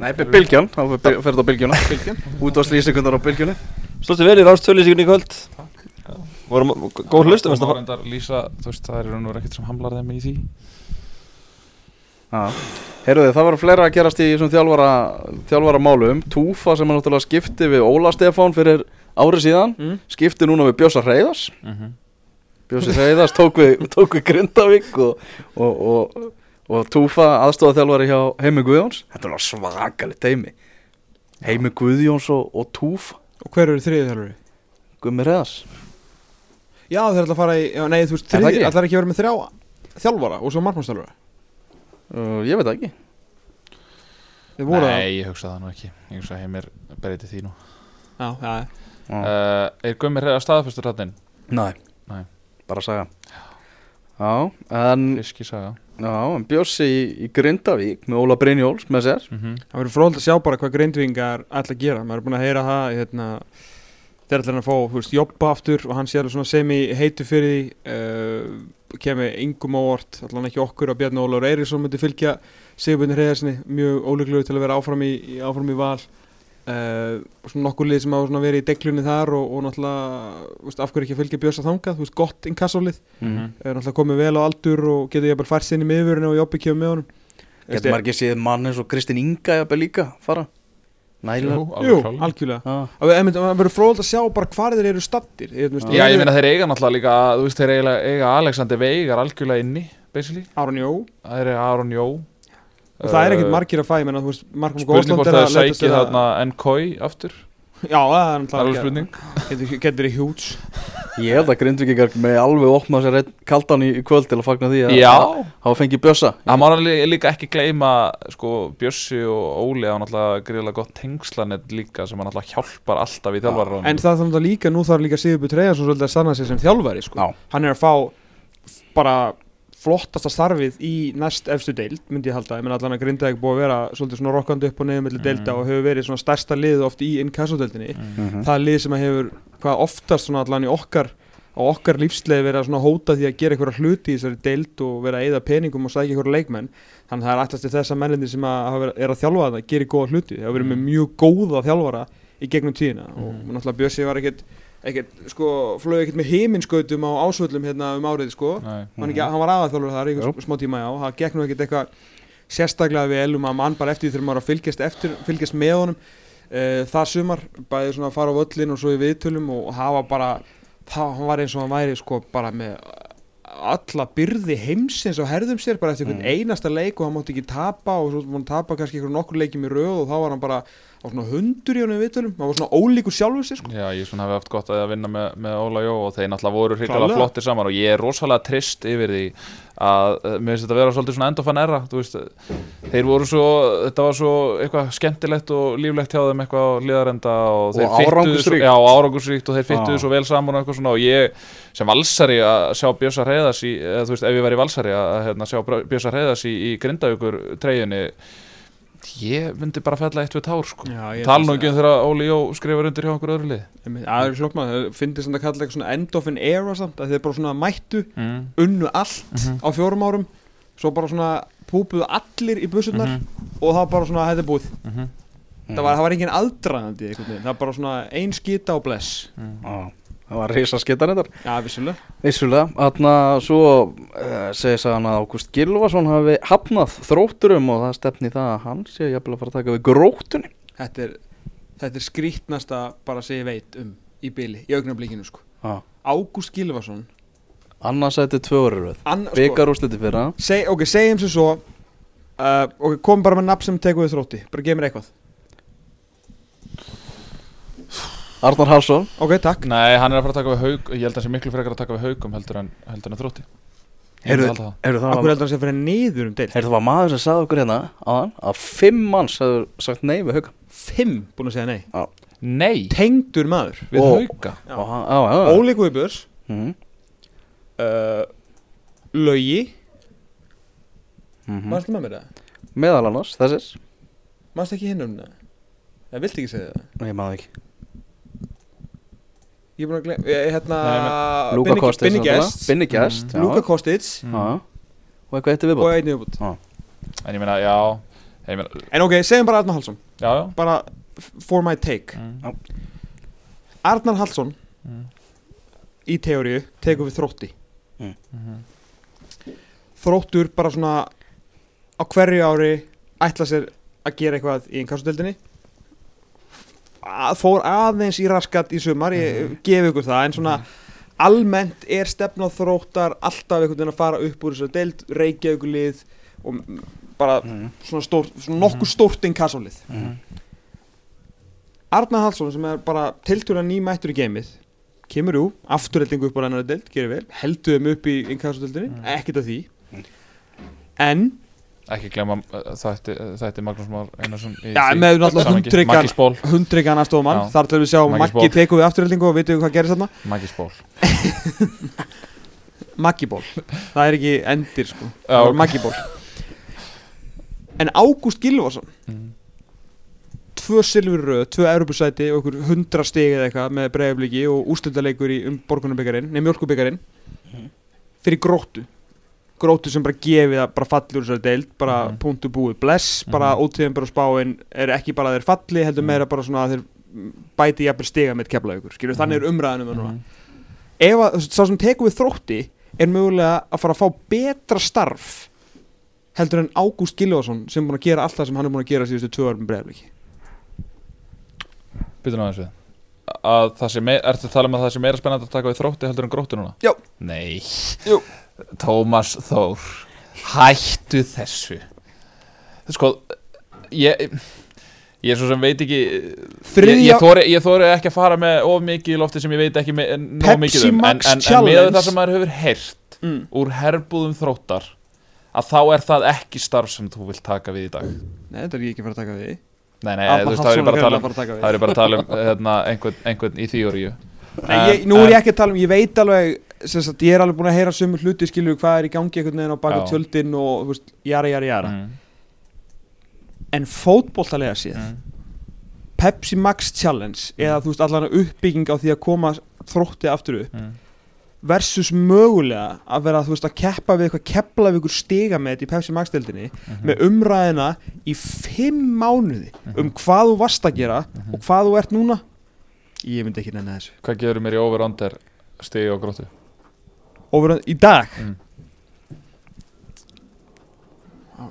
[SPEAKER 2] Nei, Bilgjan, þá fer þetta á Bilgjuna Útvarslýsingunar á Bilgjunni
[SPEAKER 3] Stóðstu vel í rástöðlýsingunni í kvöld Vorum góð hlustum
[SPEAKER 5] Það var endar lýsa, þú veist, það er raun og veru ekkert sem hamlar þeim í því.
[SPEAKER 2] Heyrðu það var fleira að gerast í þjálfara, þjálfara málum Túfa sem er náttúrulega skipti við Óla Stefán fyrir árið síðan
[SPEAKER 4] Mm.
[SPEAKER 2] Skipti núna við Bjössa Reyðars
[SPEAKER 5] Mhm.
[SPEAKER 2] Bjössi Reyðars tók við, tók við Grindavík og, og, og, og Túfa aðstofa þjálfari hjá Heimi Guðjóns. Þetta er náttúrulega svakalit teimi Heimi Guðjóns og, og Túfa.
[SPEAKER 4] Og hver eru þriðið þjálfari?
[SPEAKER 2] Gummi Reyðars
[SPEAKER 4] já þeir ætla að fara í, já, nei þú veist
[SPEAKER 2] Er það
[SPEAKER 4] þriðið,
[SPEAKER 2] ekki?
[SPEAKER 4] ætla ekki að vera með þrjá þjálfara og svo markmannstjálfara
[SPEAKER 2] uh, Ég veit það ekki.
[SPEAKER 4] Þeir voru
[SPEAKER 5] Nei, ég hugsa það nú ekki. Ég hugsa að heimir breyti því nú.
[SPEAKER 4] Það já, já,
[SPEAKER 2] Já.
[SPEAKER 5] uh, Er Gummi reyða staðfestur hann
[SPEAKER 2] Nei,
[SPEAKER 5] Nei.
[SPEAKER 2] bara saga. Já, en,
[SPEAKER 5] Fiski saga.
[SPEAKER 2] Já, en Bjössi í, í Grindavík með Óla Brynjóls með sér.
[SPEAKER 5] Mm
[SPEAKER 4] það verður fróðald að sjá bara hvað grindvingar ætla að gera, maður er búin að heyra það hérna, þeir ætla hann að fá þú veist, jobba aftur og hann sé alveg svona semi heitu fyrir því uh, kemur yngum á orð, allan ekki okkur að Bjarni Ólafur Eiríksson myndi fylgja Sigurbjörn Reyðarsinni, mjög ólíklegur til að vera áfram í, í, áfram í val. Uh, og svona nokkur lið sem hafa svona verið í deglunni þar og, og náttúrulega þú veist, af hverju ekki að fylgja Björsa þangað, þú veist, gott inkassólið.
[SPEAKER 2] Mm.
[SPEAKER 4] er náttúrulega komið vel á aldur og getur ég bara fært sinni með yfirinu og jobbi kemur með honum.
[SPEAKER 2] Getur maður ekki séð mann eins og Kristín Inga jafnvel líka fara Næla?
[SPEAKER 5] Jú,
[SPEAKER 4] algjörlega.
[SPEAKER 2] Já,
[SPEAKER 4] Það er- verður fróðald að sjá bara hvar þeir eru stattir
[SPEAKER 5] Já, ég meina þeir eiga náttúrulega líka Þú veist, þeir eiga, eiga Alexander Veigar algjörlega inni Basically.
[SPEAKER 4] Aron Jó.
[SPEAKER 5] Það er Aron Jó.
[SPEAKER 4] Og það er ekkert margir að fæ menna, þú veist, Markum
[SPEAKER 5] Spurning hvort
[SPEAKER 4] er
[SPEAKER 5] það
[SPEAKER 4] að leita
[SPEAKER 5] sækið þarna Nkoi aftur
[SPEAKER 4] Já, það er
[SPEAKER 5] alveg spurning.
[SPEAKER 4] getur, í hjúts
[SPEAKER 2] Ég held að Grindvíkingar með alveg opna sér kaldan í, kvöld til að fagna því að hafa fengið Bjössa.
[SPEAKER 5] Það má alveg líka ekki gleyma sko, Bjössi og Óli á náttúrulega greiðlega gott tengslanett líka sem hann náttúrulega hjálpar alltaf í þjálfarráðinu
[SPEAKER 4] En það þarf það líka, nú þarf líka Sigurbjörn Treyjarsson svolítið að stanna sig sem þjálfari sko. Hann er að fá bara flottasta starfið í næst efstu deild, myndi ég halda. Ég menn allan að Grindavík búið að vera svolítið svona rokkandi upp og neður milli deilda og hefur verið svona stærsta lið oft í innkassodeildinni
[SPEAKER 2] Mhm.
[SPEAKER 4] það er lið sem að hefur hvað oftast svona allan í okkar á okkar lífsleið verið að svona hóta því að gera einhverja hluti í þessari deild og vera að eyða peningum og sækja einhverja leikmenn. Þannig að það er alltaf til þess að mennindir sem að verið- er að þjálfa það gerir góða hluti. Það hafa verið með mjög góða þjálfara í gegnum tíðina. Og náttúrulega Bjössi var ekkert ekkert, sko, flög ekkert með heiminskautum á ásvöllum hérna um árið, sko
[SPEAKER 5] Nei.
[SPEAKER 4] hann, ekki, hann var aðaþjálfur þar í
[SPEAKER 2] Jú.
[SPEAKER 4] einhver smá tíma já, það gekk nú ekkert eitthvað sérstaklega vel um að mann bara eftir því þegar maður að fylgjast, eftir, fylgjast með honum uh, það sumar, bæði svona að fara á völlin og svo í viðtölum og hafa bara það, hann var eins og hann væri sko bara með alla byrði heimsins á herðum sér bara eftir einhvern einasta leik og hann mátti ekki tapa og svo mátti hann tapa kannski einhvern nokkur leikjum í röð og þá var hann bara á svona hundur í honum viðtölum hann var svona ólíkur sjálfur sér sko
[SPEAKER 5] Já, ég svona hafi haft gott að vinna með, með Óla Jó og þeir náttúrulega voru hrikalega flottir saman og ég er rosalega trist yfir því að uh, mér finnst þetta að vera svolítið svona endofan erra þeir voru svo þetta var svo eitthvað skemmtilegt og líflegt hjá þeim eitthvað á liðarenda og,
[SPEAKER 2] Og árangursríkt.
[SPEAKER 5] Já, og árangursríkt og þeir fyttuðu
[SPEAKER 2] Já.
[SPEAKER 5] svo vel saman og eitthvað svona og ég sem valsari að sjá Bjösa Hreiðas í, eða veist, ef ég væri valsari að hérna, sjá Bjösa Hreiðas í, í grindavíkur treyjunni ég myndi bara fella eitt við tár sko
[SPEAKER 4] Já, ég
[SPEAKER 5] Tala nú
[SPEAKER 4] finnst
[SPEAKER 5] ekki um þegar Óli Jó skrifar undir hjá okkur öðru lið
[SPEAKER 4] Einmitt, Það er hlokmað, það finnir sem það kalla eitthvað svona end of an era samt, að þeir bara svona mættu,
[SPEAKER 5] mm.
[SPEAKER 4] unnu allt
[SPEAKER 5] Mhm.
[SPEAKER 4] á fjórum árum, svo bara svona púpuðu allir í bussurnar
[SPEAKER 5] Mhm.
[SPEAKER 4] og það var bara svona, er búið.
[SPEAKER 5] Mhm.
[SPEAKER 4] Það, var, það var engin aðdraðandi einhvern veginn, það var bara svona ein skita og bless.
[SPEAKER 2] Já, það var reysa skittan þetta
[SPEAKER 4] Já, vissulega.
[SPEAKER 2] Vissulega, þarna svo uh, segir sagan að Ágúst Gilvason hafi hafnað þrótturum og það stefni það að hann sé jafnvel að fara að taka við grótunni
[SPEAKER 4] Þetta er, þetta er skrítnasta bara sem ég veit um í byli, í augnablíkinu sko.
[SPEAKER 2] Já.
[SPEAKER 4] Ágúst Gilvason,
[SPEAKER 2] Annars ætti tvö orður
[SPEAKER 4] ann, sko,
[SPEAKER 2] Byggar úrsliti fyrir það
[SPEAKER 4] ok, segjum sem svo, uh, ok, kom bara með nafn sem tekur við þrótti, bara gef mér eitthvað.
[SPEAKER 2] Arnar Hallsson
[SPEAKER 4] Ok, takk.
[SPEAKER 5] Nei, hann er að fara að taka við haug Ég held að hann sé miklu frekar að taka við haugum heldur en, heldur en þrótti
[SPEAKER 2] Heyrðu-
[SPEAKER 5] það.
[SPEAKER 2] Heyrðu, það,
[SPEAKER 4] Akkur
[SPEAKER 2] var,
[SPEAKER 4] heldur hann sé að fyrir niður um deild?
[SPEAKER 2] heyrðu, það var maður sem sagði okkur hérna aðan að fimm manns hefur sagt nei við hauga
[SPEAKER 4] Fimm búin að segja nei.
[SPEAKER 5] Nei,
[SPEAKER 4] Tengdur maður.
[SPEAKER 5] við
[SPEAKER 2] Og-
[SPEAKER 5] hauga
[SPEAKER 4] Já.
[SPEAKER 2] og hann, já, já, já.
[SPEAKER 4] Óli Guðbjörns,
[SPEAKER 2] Mhm,
[SPEAKER 4] uh, Laugi,
[SPEAKER 2] mhm.
[SPEAKER 4] mannstu með mér það?
[SPEAKER 2] Meðal annars, þessir
[SPEAKER 4] Mannstu ekki hinn um það? Það viltu ekki segja það?
[SPEAKER 2] Nei, maður ekki
[SPEAKER 4] Ég er búin að glemja Hérna Benny
[SPEAKER 2] náttúrulega.
[SPEAKER 4] Guest
[SPEAKER 2] Benny Guest já.
[SPEAKER 4] Luka Kostic.
[SPEAKER 2] Já. Og eitthvað eitt
[SPEAKER 4] og
[SPEAKER 2] viðbútt
[SPEAKER 4] einnig viðbútt
[SPEAKER 5] En ég meina, já Ég meina,
[SPEAKER 4] En ok, segjum bara Arnar Hallsson.
[SPEAKER 5] Já, já.
[SPEAKER 4] Bara for my take.
[SPEAKER 5] Mm.
[SPEAKER 4] Arnar Hallsson
[SPEAKER 5] Mm.
[SPEAKER 4] Í teóriu tekur við þrótti.
[SPEAKER 5] Mhm.
[SPEAKER 4] Þróttur bara svona Á hverju ári Ætla sér að gera eitthvað í innkassudeldinni að Fór aðeins í raskat í sumar Ég gefi ykkur það En svona almennt er stefna á þróttar Alltaf einhvern veginn að fara upp úr þessar deild Reykja ykkur lið Og bara
[SPEAKER 2] Mhm.
[SPEAKER 4] svona, stórt, svona nokkuð stórt innkassulið
[SPEAKER 2] Mhm.
[SPEAKER 4] Arnar Hallsson sem er bara tiltúra nýmættur í geimið kemur jú, afturheldingu upp á rennari deild gerir vel, heldur þeim upp í innkassudeldinni,
[SPEAKER 5] Mm.
[SPEAKER 4] ekkert af því en,
[SPEAKER 5] Ekki glemma uh, þætti, þætti Magnús Már Einarsson
[SPEAKER 4] já, með náttúrulega hundryggan
[SPEAKER 5] Já.
[SPEAKER 4] þar til við sjá
[SPEAKER 5] Maggi
[SPEAKER 4] tekur við afturheldingu og veitum við hvað gerist þarna?
[SPEAKER 5] Maggi Spól
[SPEAKER 4] Maggi ból, það er ekki endir sko,
[SPEAKER 5] Já,
[SPEAKER 4] það
[SPEAKER 5] ok.
[SPEAKER 4] var Maggi ból en Ágúst Gilvason
[SPEAKER 5] Mhm.
[SPEAKER 4] tvö silfur röð, tvö Europasæti og ykkur hundra stig eða eitthvað með breiðabliki og úrstöldaleikur í um borgunarbyggarinn, nei mjölkubyggarinn fyrir gróttu gróttu sem bara gefið að bara falli úr þessari deild bara
[SPEAKER 5] Mhm.
[SPEAKER 4] punktu búið bless bara
[SPEAKER 5] Mhm.
[SPEAKER 4] ótíðan bara spáin er ekki bara að þeir falli heldur
[SPEAKER 5] Mhm.
[SPEAKER 4] meira bara svona að þeir bæti jafnvel stiga með keflaugur skilur þannig er umræðanum mm
[SPEAKER 5] Mhm.
[SPEAKER 4] ef að sá sem tekur við þrótti er mögulega að fara að fá betra starf heldur en Ágúst Gilvason sem er búin að gera allt það sem hann er búin að gera síðustu tvö árum breiðabliki
[SPEAKER 5] Býtum aðeins við að það sé meira, ertu að tala um að það sé meira spennandi að taka við þrótti heldur en gróttu núna?
[SPEAKER 4] Já.
[SPEAKER 5] Nei
[SPEAKER 4] Jú.
[SPEAKER 5] Tómas Þór. Hættu þessu. Sko Ég Ég er svo sem veit ekki Ég, ég, þori, ég þori ekki að fara með of mikið í lofti sem ég veit ekki me, nóg
[SPEAKER 4] Pepsi
[SPEAKER 5] mikið um. En,
[SPEAKER 4] Max
[SPEAKER 5] en, en
[SPEAKER 4] Challenge.
[SPEAKER 5] með það sem maður hefur heyrt
[SPEAKER 4] mm.
[SPEAKER 5] úr herbúðum þróttar að þá er það ekki starf sem þú vilt taka við í dag.
[SPEAKER 4] Nei, þetta er ekki að fara að taka við.
[SPEAKER 5] Nei, nei, þú veist, það er
[SPEAKER 4] Hallsson
[SPEAKER 5] bara að tala
[SPEAKER 4] greinilega
[SPEAKER 5] um bara að tala um hérna, einhvern, í þýjóriu
[SPEAKER 4] nú er ég ekki að tala um, ég veit alveg sagt, ég er alveg búin að heyra sömu hluti skilur hvað er í gangi einhvern veginn á baka
[SPEAKER 5] Já.
[SPEAKER 4] tjöldin og veist, jara, jara, jara
[SPEAKER 5] mm.
[SPEAKER 4] en fótbolltalega séð
[SPEAKER 5] Mm.
[SPEAKER 4] Pepsi Max Challenge eða þú veist allan uppbygging á því að koma þrótti aftur upp
[SPEAKER 5] Mm.
[SPEAKER 4] versus mögulega að vera veist að keppa við eitthvað kepla við ykkur stiga með þetta í Pepsi Max deildinni
[SPEAKER 5] Mhm.
[SPEAKER 4] með umræðina í fimm mánuði um hvað þú varst að gera
[SPEAKER 5] Mhm.
[SPEAKER 4] og hvað þú ert núna ég myndi ekki nenni þessu
[SPEAKER 5] Hvað gerur mér í over-under stigi og gróttu?
[SPEAKER 4] Og vera í dag
[SPEAKER 5] Mm.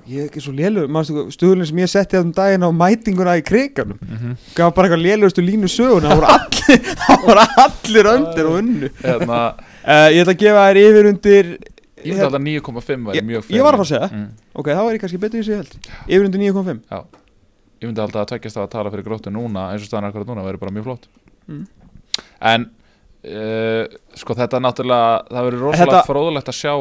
[SPEAKER 4] Ég er ekki svo lélur stuðlinn sem ég setti þessum daginn á mætinguna í kriganum
[SPEAKER 5] Mm -hmm.
[SPEAKER 4] gaf bara eitthvað lélugustu línu söguna það voru allir, það voru allir öndir og unnu
[SPEAKER 5] Hérna,
[SPEAKER 4] uh, ég ætla að gefa þér yfir undir
[SPEAKER 5] ég myndi alltaf 9,5 væri mjög
[SPEAKER 4] ég var að fara að segja.
[SPEAKER 5] mm.
[SPEAKER 4] ok, þá er ég kannski betur í sig held yfir undir 9.5
[SPEAKER 5] Ég myndi alltaf að tveggjast að tala fyrir gróttu núna eins og staðan er akkurat núna, væri bara mjög flott
[SPEAKER 4] Mm.
[SPEAKER 5] En uh, sko þetta er náttúrulega það verður rosalega
[SPEAKER 4] Þetta-
[SPEAKER 5] fróðulegt að sjá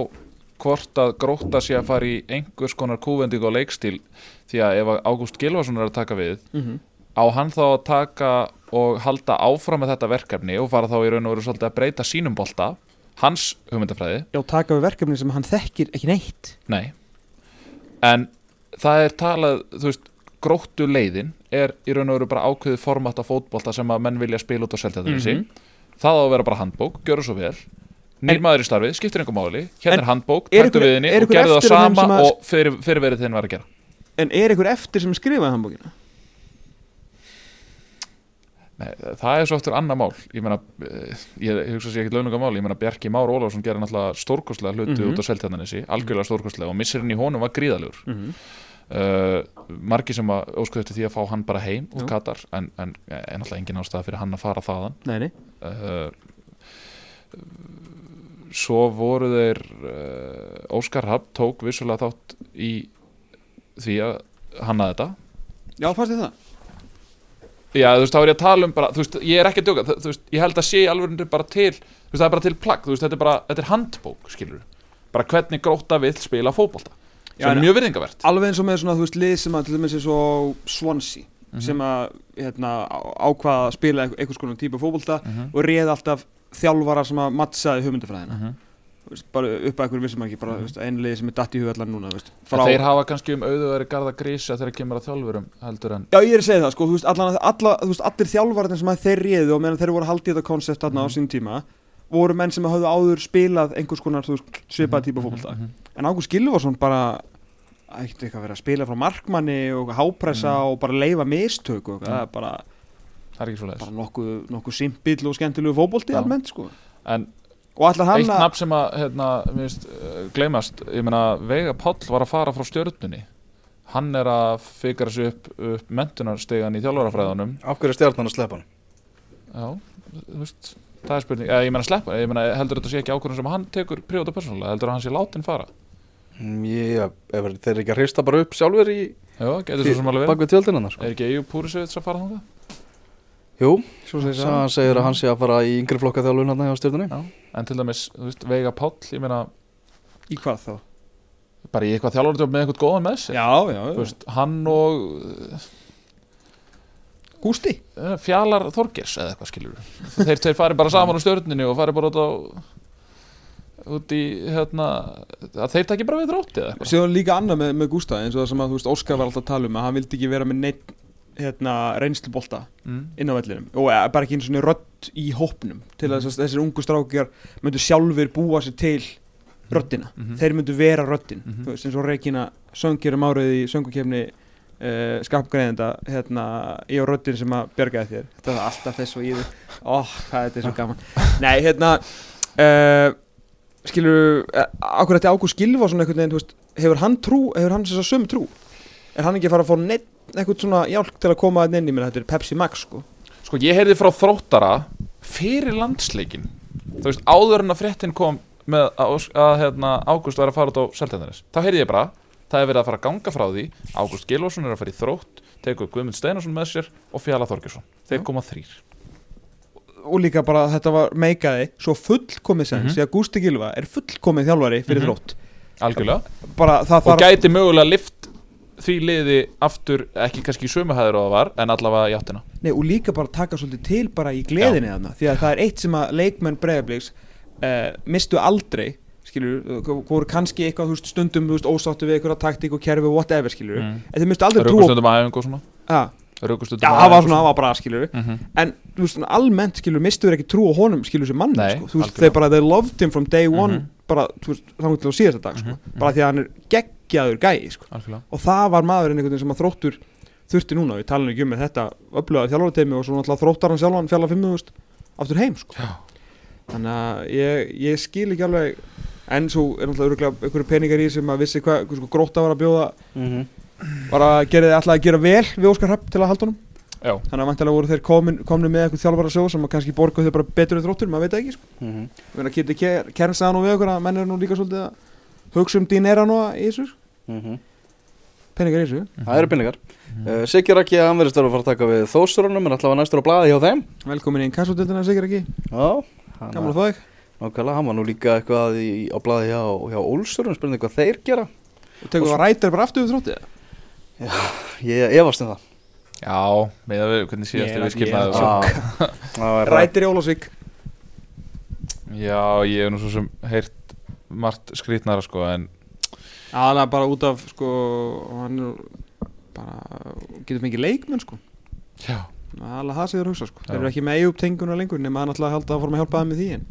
[SPEAKER 5] hvort að grótta sé að fara í einhvers konar kúvending og leikstíl því að ef Ágúst Gilvason er að taka við
[SPEAKER 4] mm
[SPEAKER 5] á hann þá að taka og halda áfram með þetta verkefni og fara þá í raun og veru svolítið að breyta sínum bolta hans hugmyndafræði?
[SPEAKER 4] Já, taka við verkefni sem hann þekkir ekki neitt.
[SPEAKER 5] Nei. En það er talað, þú veist gróttu leiðin er í raun og veru bara ákveðið format af fótbolta sem að menn vilja spila út á seltjarnarnesi
[SPEAKER 4] Mhm.
[SPEAKER 5] Það á að vera bara handbók, gjöru svo vel Nýr maður í starfið, skiptir einhver máli Hérna er handbók, taktu við henni og gerðu það
[SPEAKER 4] þeim
[SPEAKER 5] sama
[SPEAKER 4] að-
[SPEAKER 5] og fyrir, fyrirverið þinn var að gera
[SPEAKER 4] en er ykkur eftir sem skrifaði handbókina?
[SPEAKER 5] Nei, það er svo eftir annað mál ég meina, eh, ég, hugsa sér ekkert laununga mál ég meina Bjarki Már Ólafsson gerir náttúrulega stórkostlega hluti
[SPEAKER 4] Mhm.
[SPEAKER 5] út á seltjarnanesi algjörlega stórkostlega og missirinn í honum var gríðalegur
[SPEAKER 4] Mm -hmm.
[SPEAKER 5] Uh, margi sem að óskuðu eftir því að fá hann bara heim úr. Katar en, en en alltaf engin ástæða fyrir hann að fara þaðan.
[SPEAKER 4] Nei, nei.
[SPEAKER 5] Uh, svo voru þeir uh, Óskar Rapp tók vissulega þátt í því að hanna þetta.
[SPEAKER 4] Já, fannst þið það?
[SPEAKER 5] Já, þú veist, þá er ég að tala um bara, þú veist, ég er ekki að djóka, þú veist, ég held að sé alveg bara til, þú veist, það er bara til plagg, þú veist, þetta er bara, þetta er handbók, skilur bara hvernig gróta vill spila fótbolta sem er mjög virðingavert
[SPEAKER 4] alveg eins og með svona, þú veist, lið sem að til dæmis er svo Swansea
[SPEAKER 5] Mhm.
[SPEAKER 4] sem að hérna, ákvaða að spila einhver- einhvers konar típa fótbolta
[SPEAKER 5] Mhm.
[SPEAKER 4] og réð alltaf þjálfara sem að mattsaði hugmyndafræðina
[SPEAKER 5] Mhm.
[SPEAKER 4] þú veist, bara upp að einhverju vissum ekki bara mm. einlega sem er datt í hugallan núna veist,
[SPEAKER 5] Þeir hafa kannski um auðvöðari garda grísa þegar kemur að þjálfurum heldur en
[SPEAKER 4] Já, ég er að segja það, sko, þú veist, allan, alla, þú veist, allir þjálfarnir sem að þeir réðu og meðan þeir voru í þetta koncept þarna á sín tíma voru menn sem hafðu áður spilað einhvers konar, svipað típa fótbolta.
[SPEAKER 5] Mhm.
[SPEAKER 4] en Ágúst Gilvarsson bara ekkert eitthvað að vera að spila frá markmanni og hápressa og bara leifa mistök og það er bara,
[SPEAKER 5] það er ekki svo
[SPEAKER 4] bara nokkuð, nokkuð simpill og skemmtilegu fótbolti
[SPEAKER 5] Já.
[SPEAKER 4] almennt, sko.
[SPEAKER 5] En
[SPEAKER 4] og allar hann
[SPEAKER 5] eitt nafn sem að hérna, mér finnst, uh, gleymast ég meina Veiga Páll var að fara frá stjörnunni. Hann er að fikra sig upp, upp mentunarstegan í þjálfarafræðunum.
[SPEAKER 2] Af hverju er stjarnan að sleppa hann?
[SPEAKER 5] já, þú veist það er spurning, eða, ég meina sleppa, ég meina heldur þetta sé ekki ákvörðun sem hann tekur prívat og persónulega? Heldur að hann sé látin fara?
[SPEAKER 2] Mm, Ég, ef þeir eru ekki að hrista bara upp sjálfur í
[SPEAKER 5] já, getur svo sem alveg
[SPEAKER 2] bak við tjöldinna sko.
[SPEAKER 5] er ekki Eyjúb Púrisevits að fara þangað?
[SPEAKER 2] Jú,
[SPEAKER 4] svo segir
[SPEAKER 2] svo hann. segir að hann sé að fara í yngri flokka þjálfun hann hjá stjörnunni.
[SPEAKER 5] Já. en til dæmis, þú veist, Veiga Páll ég meina,
[SPEAKER 4] í hvað þá?
[SPEAKER 5] bara í eitthvað þjálfarjobb með eitthvað góðan með sér.
[SPEAKER 4] Já, já,
[SPEAKER 5] þú veist, hann og
[SPEAKER 4] Gústi?
[SPEAKER 5] Eh, Fjalar Þorgers eða eitthvað skilur þeir, þeir fari bara saman á stjörninni og fari bara út á út í hérna að þeir takki bara við drótti eða eitthvað.
[SPEAKER 4] Síðan líka annað með, með Gústa eins og það sem að þú veist Óskar var alltaf að tala um að hann vildi ekki vera með neitt hérna, reynslubolta
[SPEAKER 5] mm.
[SPEAKER 4] inn á vellinum. Og eh, bara ekki einu svona rödd í hópnum til að þess- þessir ungu strákjar myndu sjálfur búa sér til röddina,
[SPEAKER 5] Mhm.
[SPEAKER 4] þeir myndu vera þú veist eins og Regina söngir um árið í söngukefni uh, skapgreðenda hérna ég og röddin sem að bjargaði þér. Þetta var alltaf þess og ég ó, hvað þetta er svo gaman. Nei, hérna uh, skilur uh, akkur þetta Ágúst Gilva svona einhvern veginn, hefur hann trú hefur hann þess að sömu trú? Er hann ekki að fara að fá neitt eitthvað svona hjálp til að koma inn í? Mér þetta er Pepsi Max sko.
[SPEAKER 5] Sko ég heyrði frá þróttara fyrir landsleikin þú veist áður en að fréttin kom með að, að hérna, Ágúst var að fara út á Seltendanis þá heyrði ég bara það er verið að fara að ganga frá því. Ágúst Gilvarsson er að fara í þrótt tekur Guðmund Steinarsson með sér og Fjala Þorgjursson þeir koma þrýr
[SPEAKER 4] og líka bara þetta var meikaði svo fullkomið sens
[SPEAKER 5] Mhm.
[SPEAKER 4] því að Gústi Gilva er fullkomið þjálfari fyrir
[SPEAKER 5] Mhm.
[SPEAKER 4] þrótt.
[SPEAKER 5] Algjörlega.
[SPEAKER 4] Bara það
[SPEAKER 5] og
[SPEAKER 4] þarf
[SPEAKER 5] gæti mögulega lift því liði aftur ekki kannski í sömu hæður og það var en allavega í áttina.
[SPEAKER 4] Nei, og líka bara taka svolítið til bara í gleðinni þarna því að það er eitt sem að leikmenn bregðarbliks uh, mistu aldrei skilur, voru kannski eitthvað veist, stundum veist, ósáttu við eitthvað taktík og kerfi whatever skilur,
[SPEAKER 5] mm.
[SPEAKER 4] en þeir mistu aldrei
[SPEAKER 5] Rökustundum aðeins og svona?
[SPEAKER 4] Ah, Já, það var svona, það var bara skilur
[SPEAKER 5] mm -hmm.
[SPEAKER 4] en þú veist, svona, almennt skilur, mistu þeir ekki trú á honum skilur sem mann, sko, þú veist, þeir bara they loved him from day one,
[SPEAKER 5] Mhm.
[SPEAKER 4] bara, þú veist, þannig til á síðasta dag, sko,
[SPEAKER 5] Mhm,
[SPEAKER 4] bara því að hann er geggjaður gæi, sko.
[SPEAKER 5] Algjörlega.
[SPEAKER 4] Og það var maðurinn einhvern veginn sem að þróttur þurfti núna, við talum ekki um með þetta öfluga þjálfarteimi og svo náttúrulega þróttar hann sjálfan fjalla 5.000 aftur heim sko.
[SPEAKER 5] Já.
[SPEAKER 4] þannig að ég, ég skil ekki alveg en svo er náttúrulega einhverju peningar í sem að vissi hvað sko, gróta var að bjóða.
[SPEAKER 2] Mhm.
[SPEAKER 4] var að gera þið alltaf að gera vel við Óskar Hrapp til að halda honum.
[SPEAKER 5] Já,
[SPEAKER 4] þannig að vantilega voru þeir komin, komni með eitthvað þjálfara sjóð sem að kannski borga þau bara betur en þróttur, maður veit ekki sko.
[SPEAKER 2] Mhm.
[SPEAKER 4] ég meina geti kern sagði nú við okkur að menn eru nú líka svolítið að hugsa um dínera nú í þessu
[SPEAKER 2] Mhm.
[SPEAKER 4] peningar í þessu,
[SPEAKER 2] Það eru pinningar uh, Siggi Raki að hann verðist að fara að taka við þósturunum en alltaf var næstur á blaði hjá þeim.
[SPEAKER 4] Velkomin í kassutildina sigur
[SPEAKER 2] hann
[SPEAKER 4] gamla ekki
[SPEAKER 2] Nákvæmlega, hann var nú líka eitthvað í, á blaði hjá, hjá Ólsturun spurning hvað þeir gera.
[SPEAKER 4] Og tekur það rætir bara aftur við þróttið
[SPEAKER 2] Ég efast um það.
[SPEAKER 5] Já með að við, hvernig síðast
[SPEAKER 4] er
[SPEAKER 5] við
[SPEAKER 4] að-
[SPEAKER 5] skilnaði
[SPEAKER 4] ég er
[SPEAKER 5] það
[SPEAKER 4] að-
[SPEAKER 2] Já,
[SPEAKER 4] rætir í Ólásvík
[SPEAKER 5] Já, ég hef nú svo sem heyrt margt skrítnara sko en
[SPEAKER 4] aðalega bara út af sko hann er bara getur fengið leikmenn sko.
[SPEAKER 5] Já.
[SPEAKER 4] Aðalega það sem þeir hugsa sko. Þeir
[SPEAKER 5] Já.
[SPEAKER 4] eru ekki með eigum tenguna lengur nema hann alltaf halda að fórum að hjálpa það með því en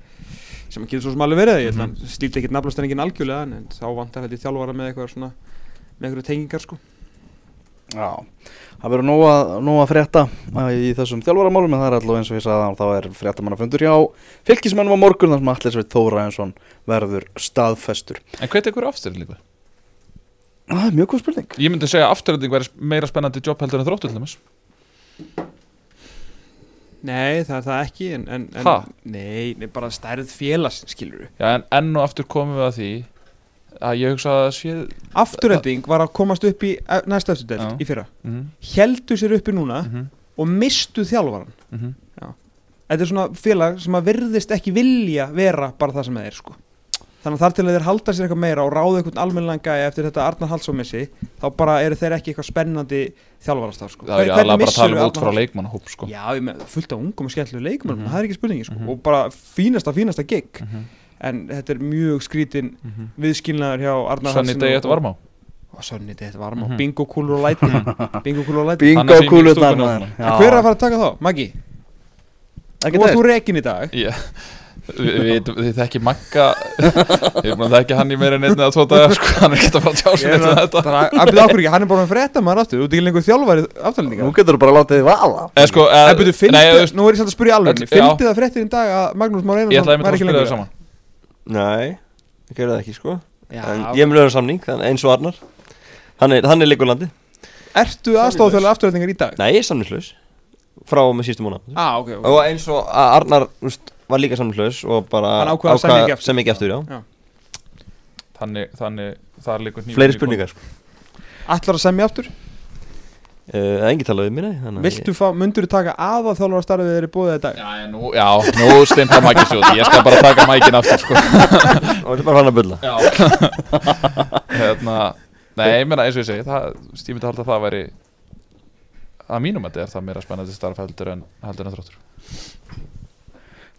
[SPEAKER 4] sem getur svo sem alveg verið ég mm. -hmm. stíldi ekkert nafnlastenningin algjörlega en- þá vantar þetta í þjálfara með eitthvað svona með eitthvað tengingar sko
[SPEAKER 2] Já, það verður nóg að, að frétta uh, í þessum þjálfaramálum en það er allavega eins og ég sagði þá er fréttamannafundur hjá fylgismennum á morgun þar sem allir sveit Þóra Ensson verður staðfestur
[SPEAKER 5] En hvað er ykkur afturlíku?
[SPEAKER 2] Það er mjög góð spurning
[SPEAKER 5] Ég myndi segja að afturlíku væri meira spennandi jobb heldur en þróttu til dæmis
[SPEAKER 4] nei það er það ekki en, en, en
[SPEAKER 5] Ha?
[SPEAKER 4] nei, nei, bara stærð félags skilur
[SPEAKER 5] Já, en enn og aftur komum við að því að ég hugsa að það sé
[SPEAKER 4] afturhending var að komast upp í e- næsta eftir
[SPEAKER 5] Já.
[SPEAKER 4] í fyrra
[SPEAKER 5] mm
[SPEAKER 4] heldu sér uppi núna
[SPEAKER 5] -hmm.
[SPEAKER 4] og mistu þjálfaran
[SPEAKER 5] Mm -hmm.
[SPEAKER 4] þetta er svona félag sem að virðist ekki vilja vera bara það sem það er sko. Þannig að þar til að þeir halda sér eitthvað meira og ráða einhvern almennilega gæja eftir þetta Arnar Hallsómissi þá bara eru þeir ekki eitthvað spennandi þjálfarastaf sko.
[SPEAKER 5] Það er alveg bara að tala um út frá leikmannahóp sko
[SPEAKER 4] Já, ég með fullt af ungum og skemmtilegu leikmennum
[SPEAKER 5] Mhm.
[SPEAKER 4] það er ekki spurningi sko.
[SPEAKER 5] Mhm.
[SPEAKER 4] og bara fínasta, fínasta gig
[SPEAKER 5] Mhm.
[SPEAKER 4] en þetta er mjög skrítin viðskilnaður hjá Arnar
[SPEAKER 5] degi
[SPEAKER 4] og-
[SPEAKER 5] eftir varma
[SPEAKER 4] og Sönni degi eftir varma
[SPEAKER 5] Mhm.
[SPEAKER 4] bingo kúlur og læti bingo kúlur og læti
[SPEAKER 2] Bingo maður.
[SPEAKER 5] núna.
[SPEAKER 2] Já.
[SPEAKER 4] hver er að fara að taka þá? Maggi?
[SPEAKER 5] Við, við, þið þekki Magga. Ég er búin að þekki hann í meira en einni eða tvo daga sko, hann er ekki að fara að tjá neitt um þetta.
[SPEAKER 4] bara að byrja okkur ekki, hann er bara með frétta maður aftur, þú ert ekki lengur þjálfari aftalninga
[SPEAKER 2] Nú getur þú bara látið þið vaða.
[SPEAKER 5] Eða sko,
[SPEAKER 4] En
[SPEAKER 5] eða,
[SPEAKER 4] byrju,
[SPEAKER 5] nei, þú
[SPEAKER 4] fylgdi, nú er ég samt að spyrja alveg Fylgdi það fréttir í dag að Magnús Már
[SPEAKER 5] ég
[SPEAKER 4] Einarsson var
[SPEAKER 5] að
[SPEAKER 4] ekki lengur?
[SPEAKER 5] það saman.
[SPEAKER 3] Nei, ég gerði það ekki sko. En ég er með lögum samning, eins og Arnar. Hann er, hann er líkur landi.
[SPEAKER 4] Ertu aðstofþjóðlega afturrætningar í dag?
[SPEAKER 3] Nei, ég er samningslaus Frá með sístu múna
[SPEAKER 4] Ah, ok, ok.
[SPEAKER 3] Og eins og að Arnar úst, var líka samningslaus Og bara
[SPEAKER 4] Hann ákvað að
[SPEAKER 3] sem ekki aftur já.
[SPEAKER 5] Þannig, þannig, það er líkur hnífur
[SPEAKER 3] Fleiri spurningar sko.
[SPEAKER 4] Ætlar að semja aftur?
[SPEAKER 3] uh, Engi talaði við mér nei, þannig að
[SPEAKER 4] Viltu fá, mundur þú taka aða þjálfara starfið þeirri búið í dag?
[SPEAKER 5] Já, já, nú, já, nú stimpla Maggi svo Ég skal bara taka mækin aftur sko.
[SPEAKER 3] Og þetta er bara hann að bulla
[SPEAKER 5] Já hérna, Nei, ég meina eins og ég segi það, Ég myndi halda að það væri Að mínum að þetta er það meira spennandi starf heldur en heldur en þráttur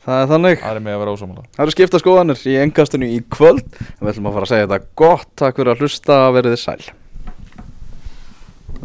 [SPEAKER 2] Það er þannig.
[SPEAKER 5] Það er mig að vera ósámála
[SPEAKER 2] Það eru skipta skoðanir í engastinu í kvöld. Við ætlum að fara að segja þetta gott. Takk fyrir að hlusta, verið þið sæl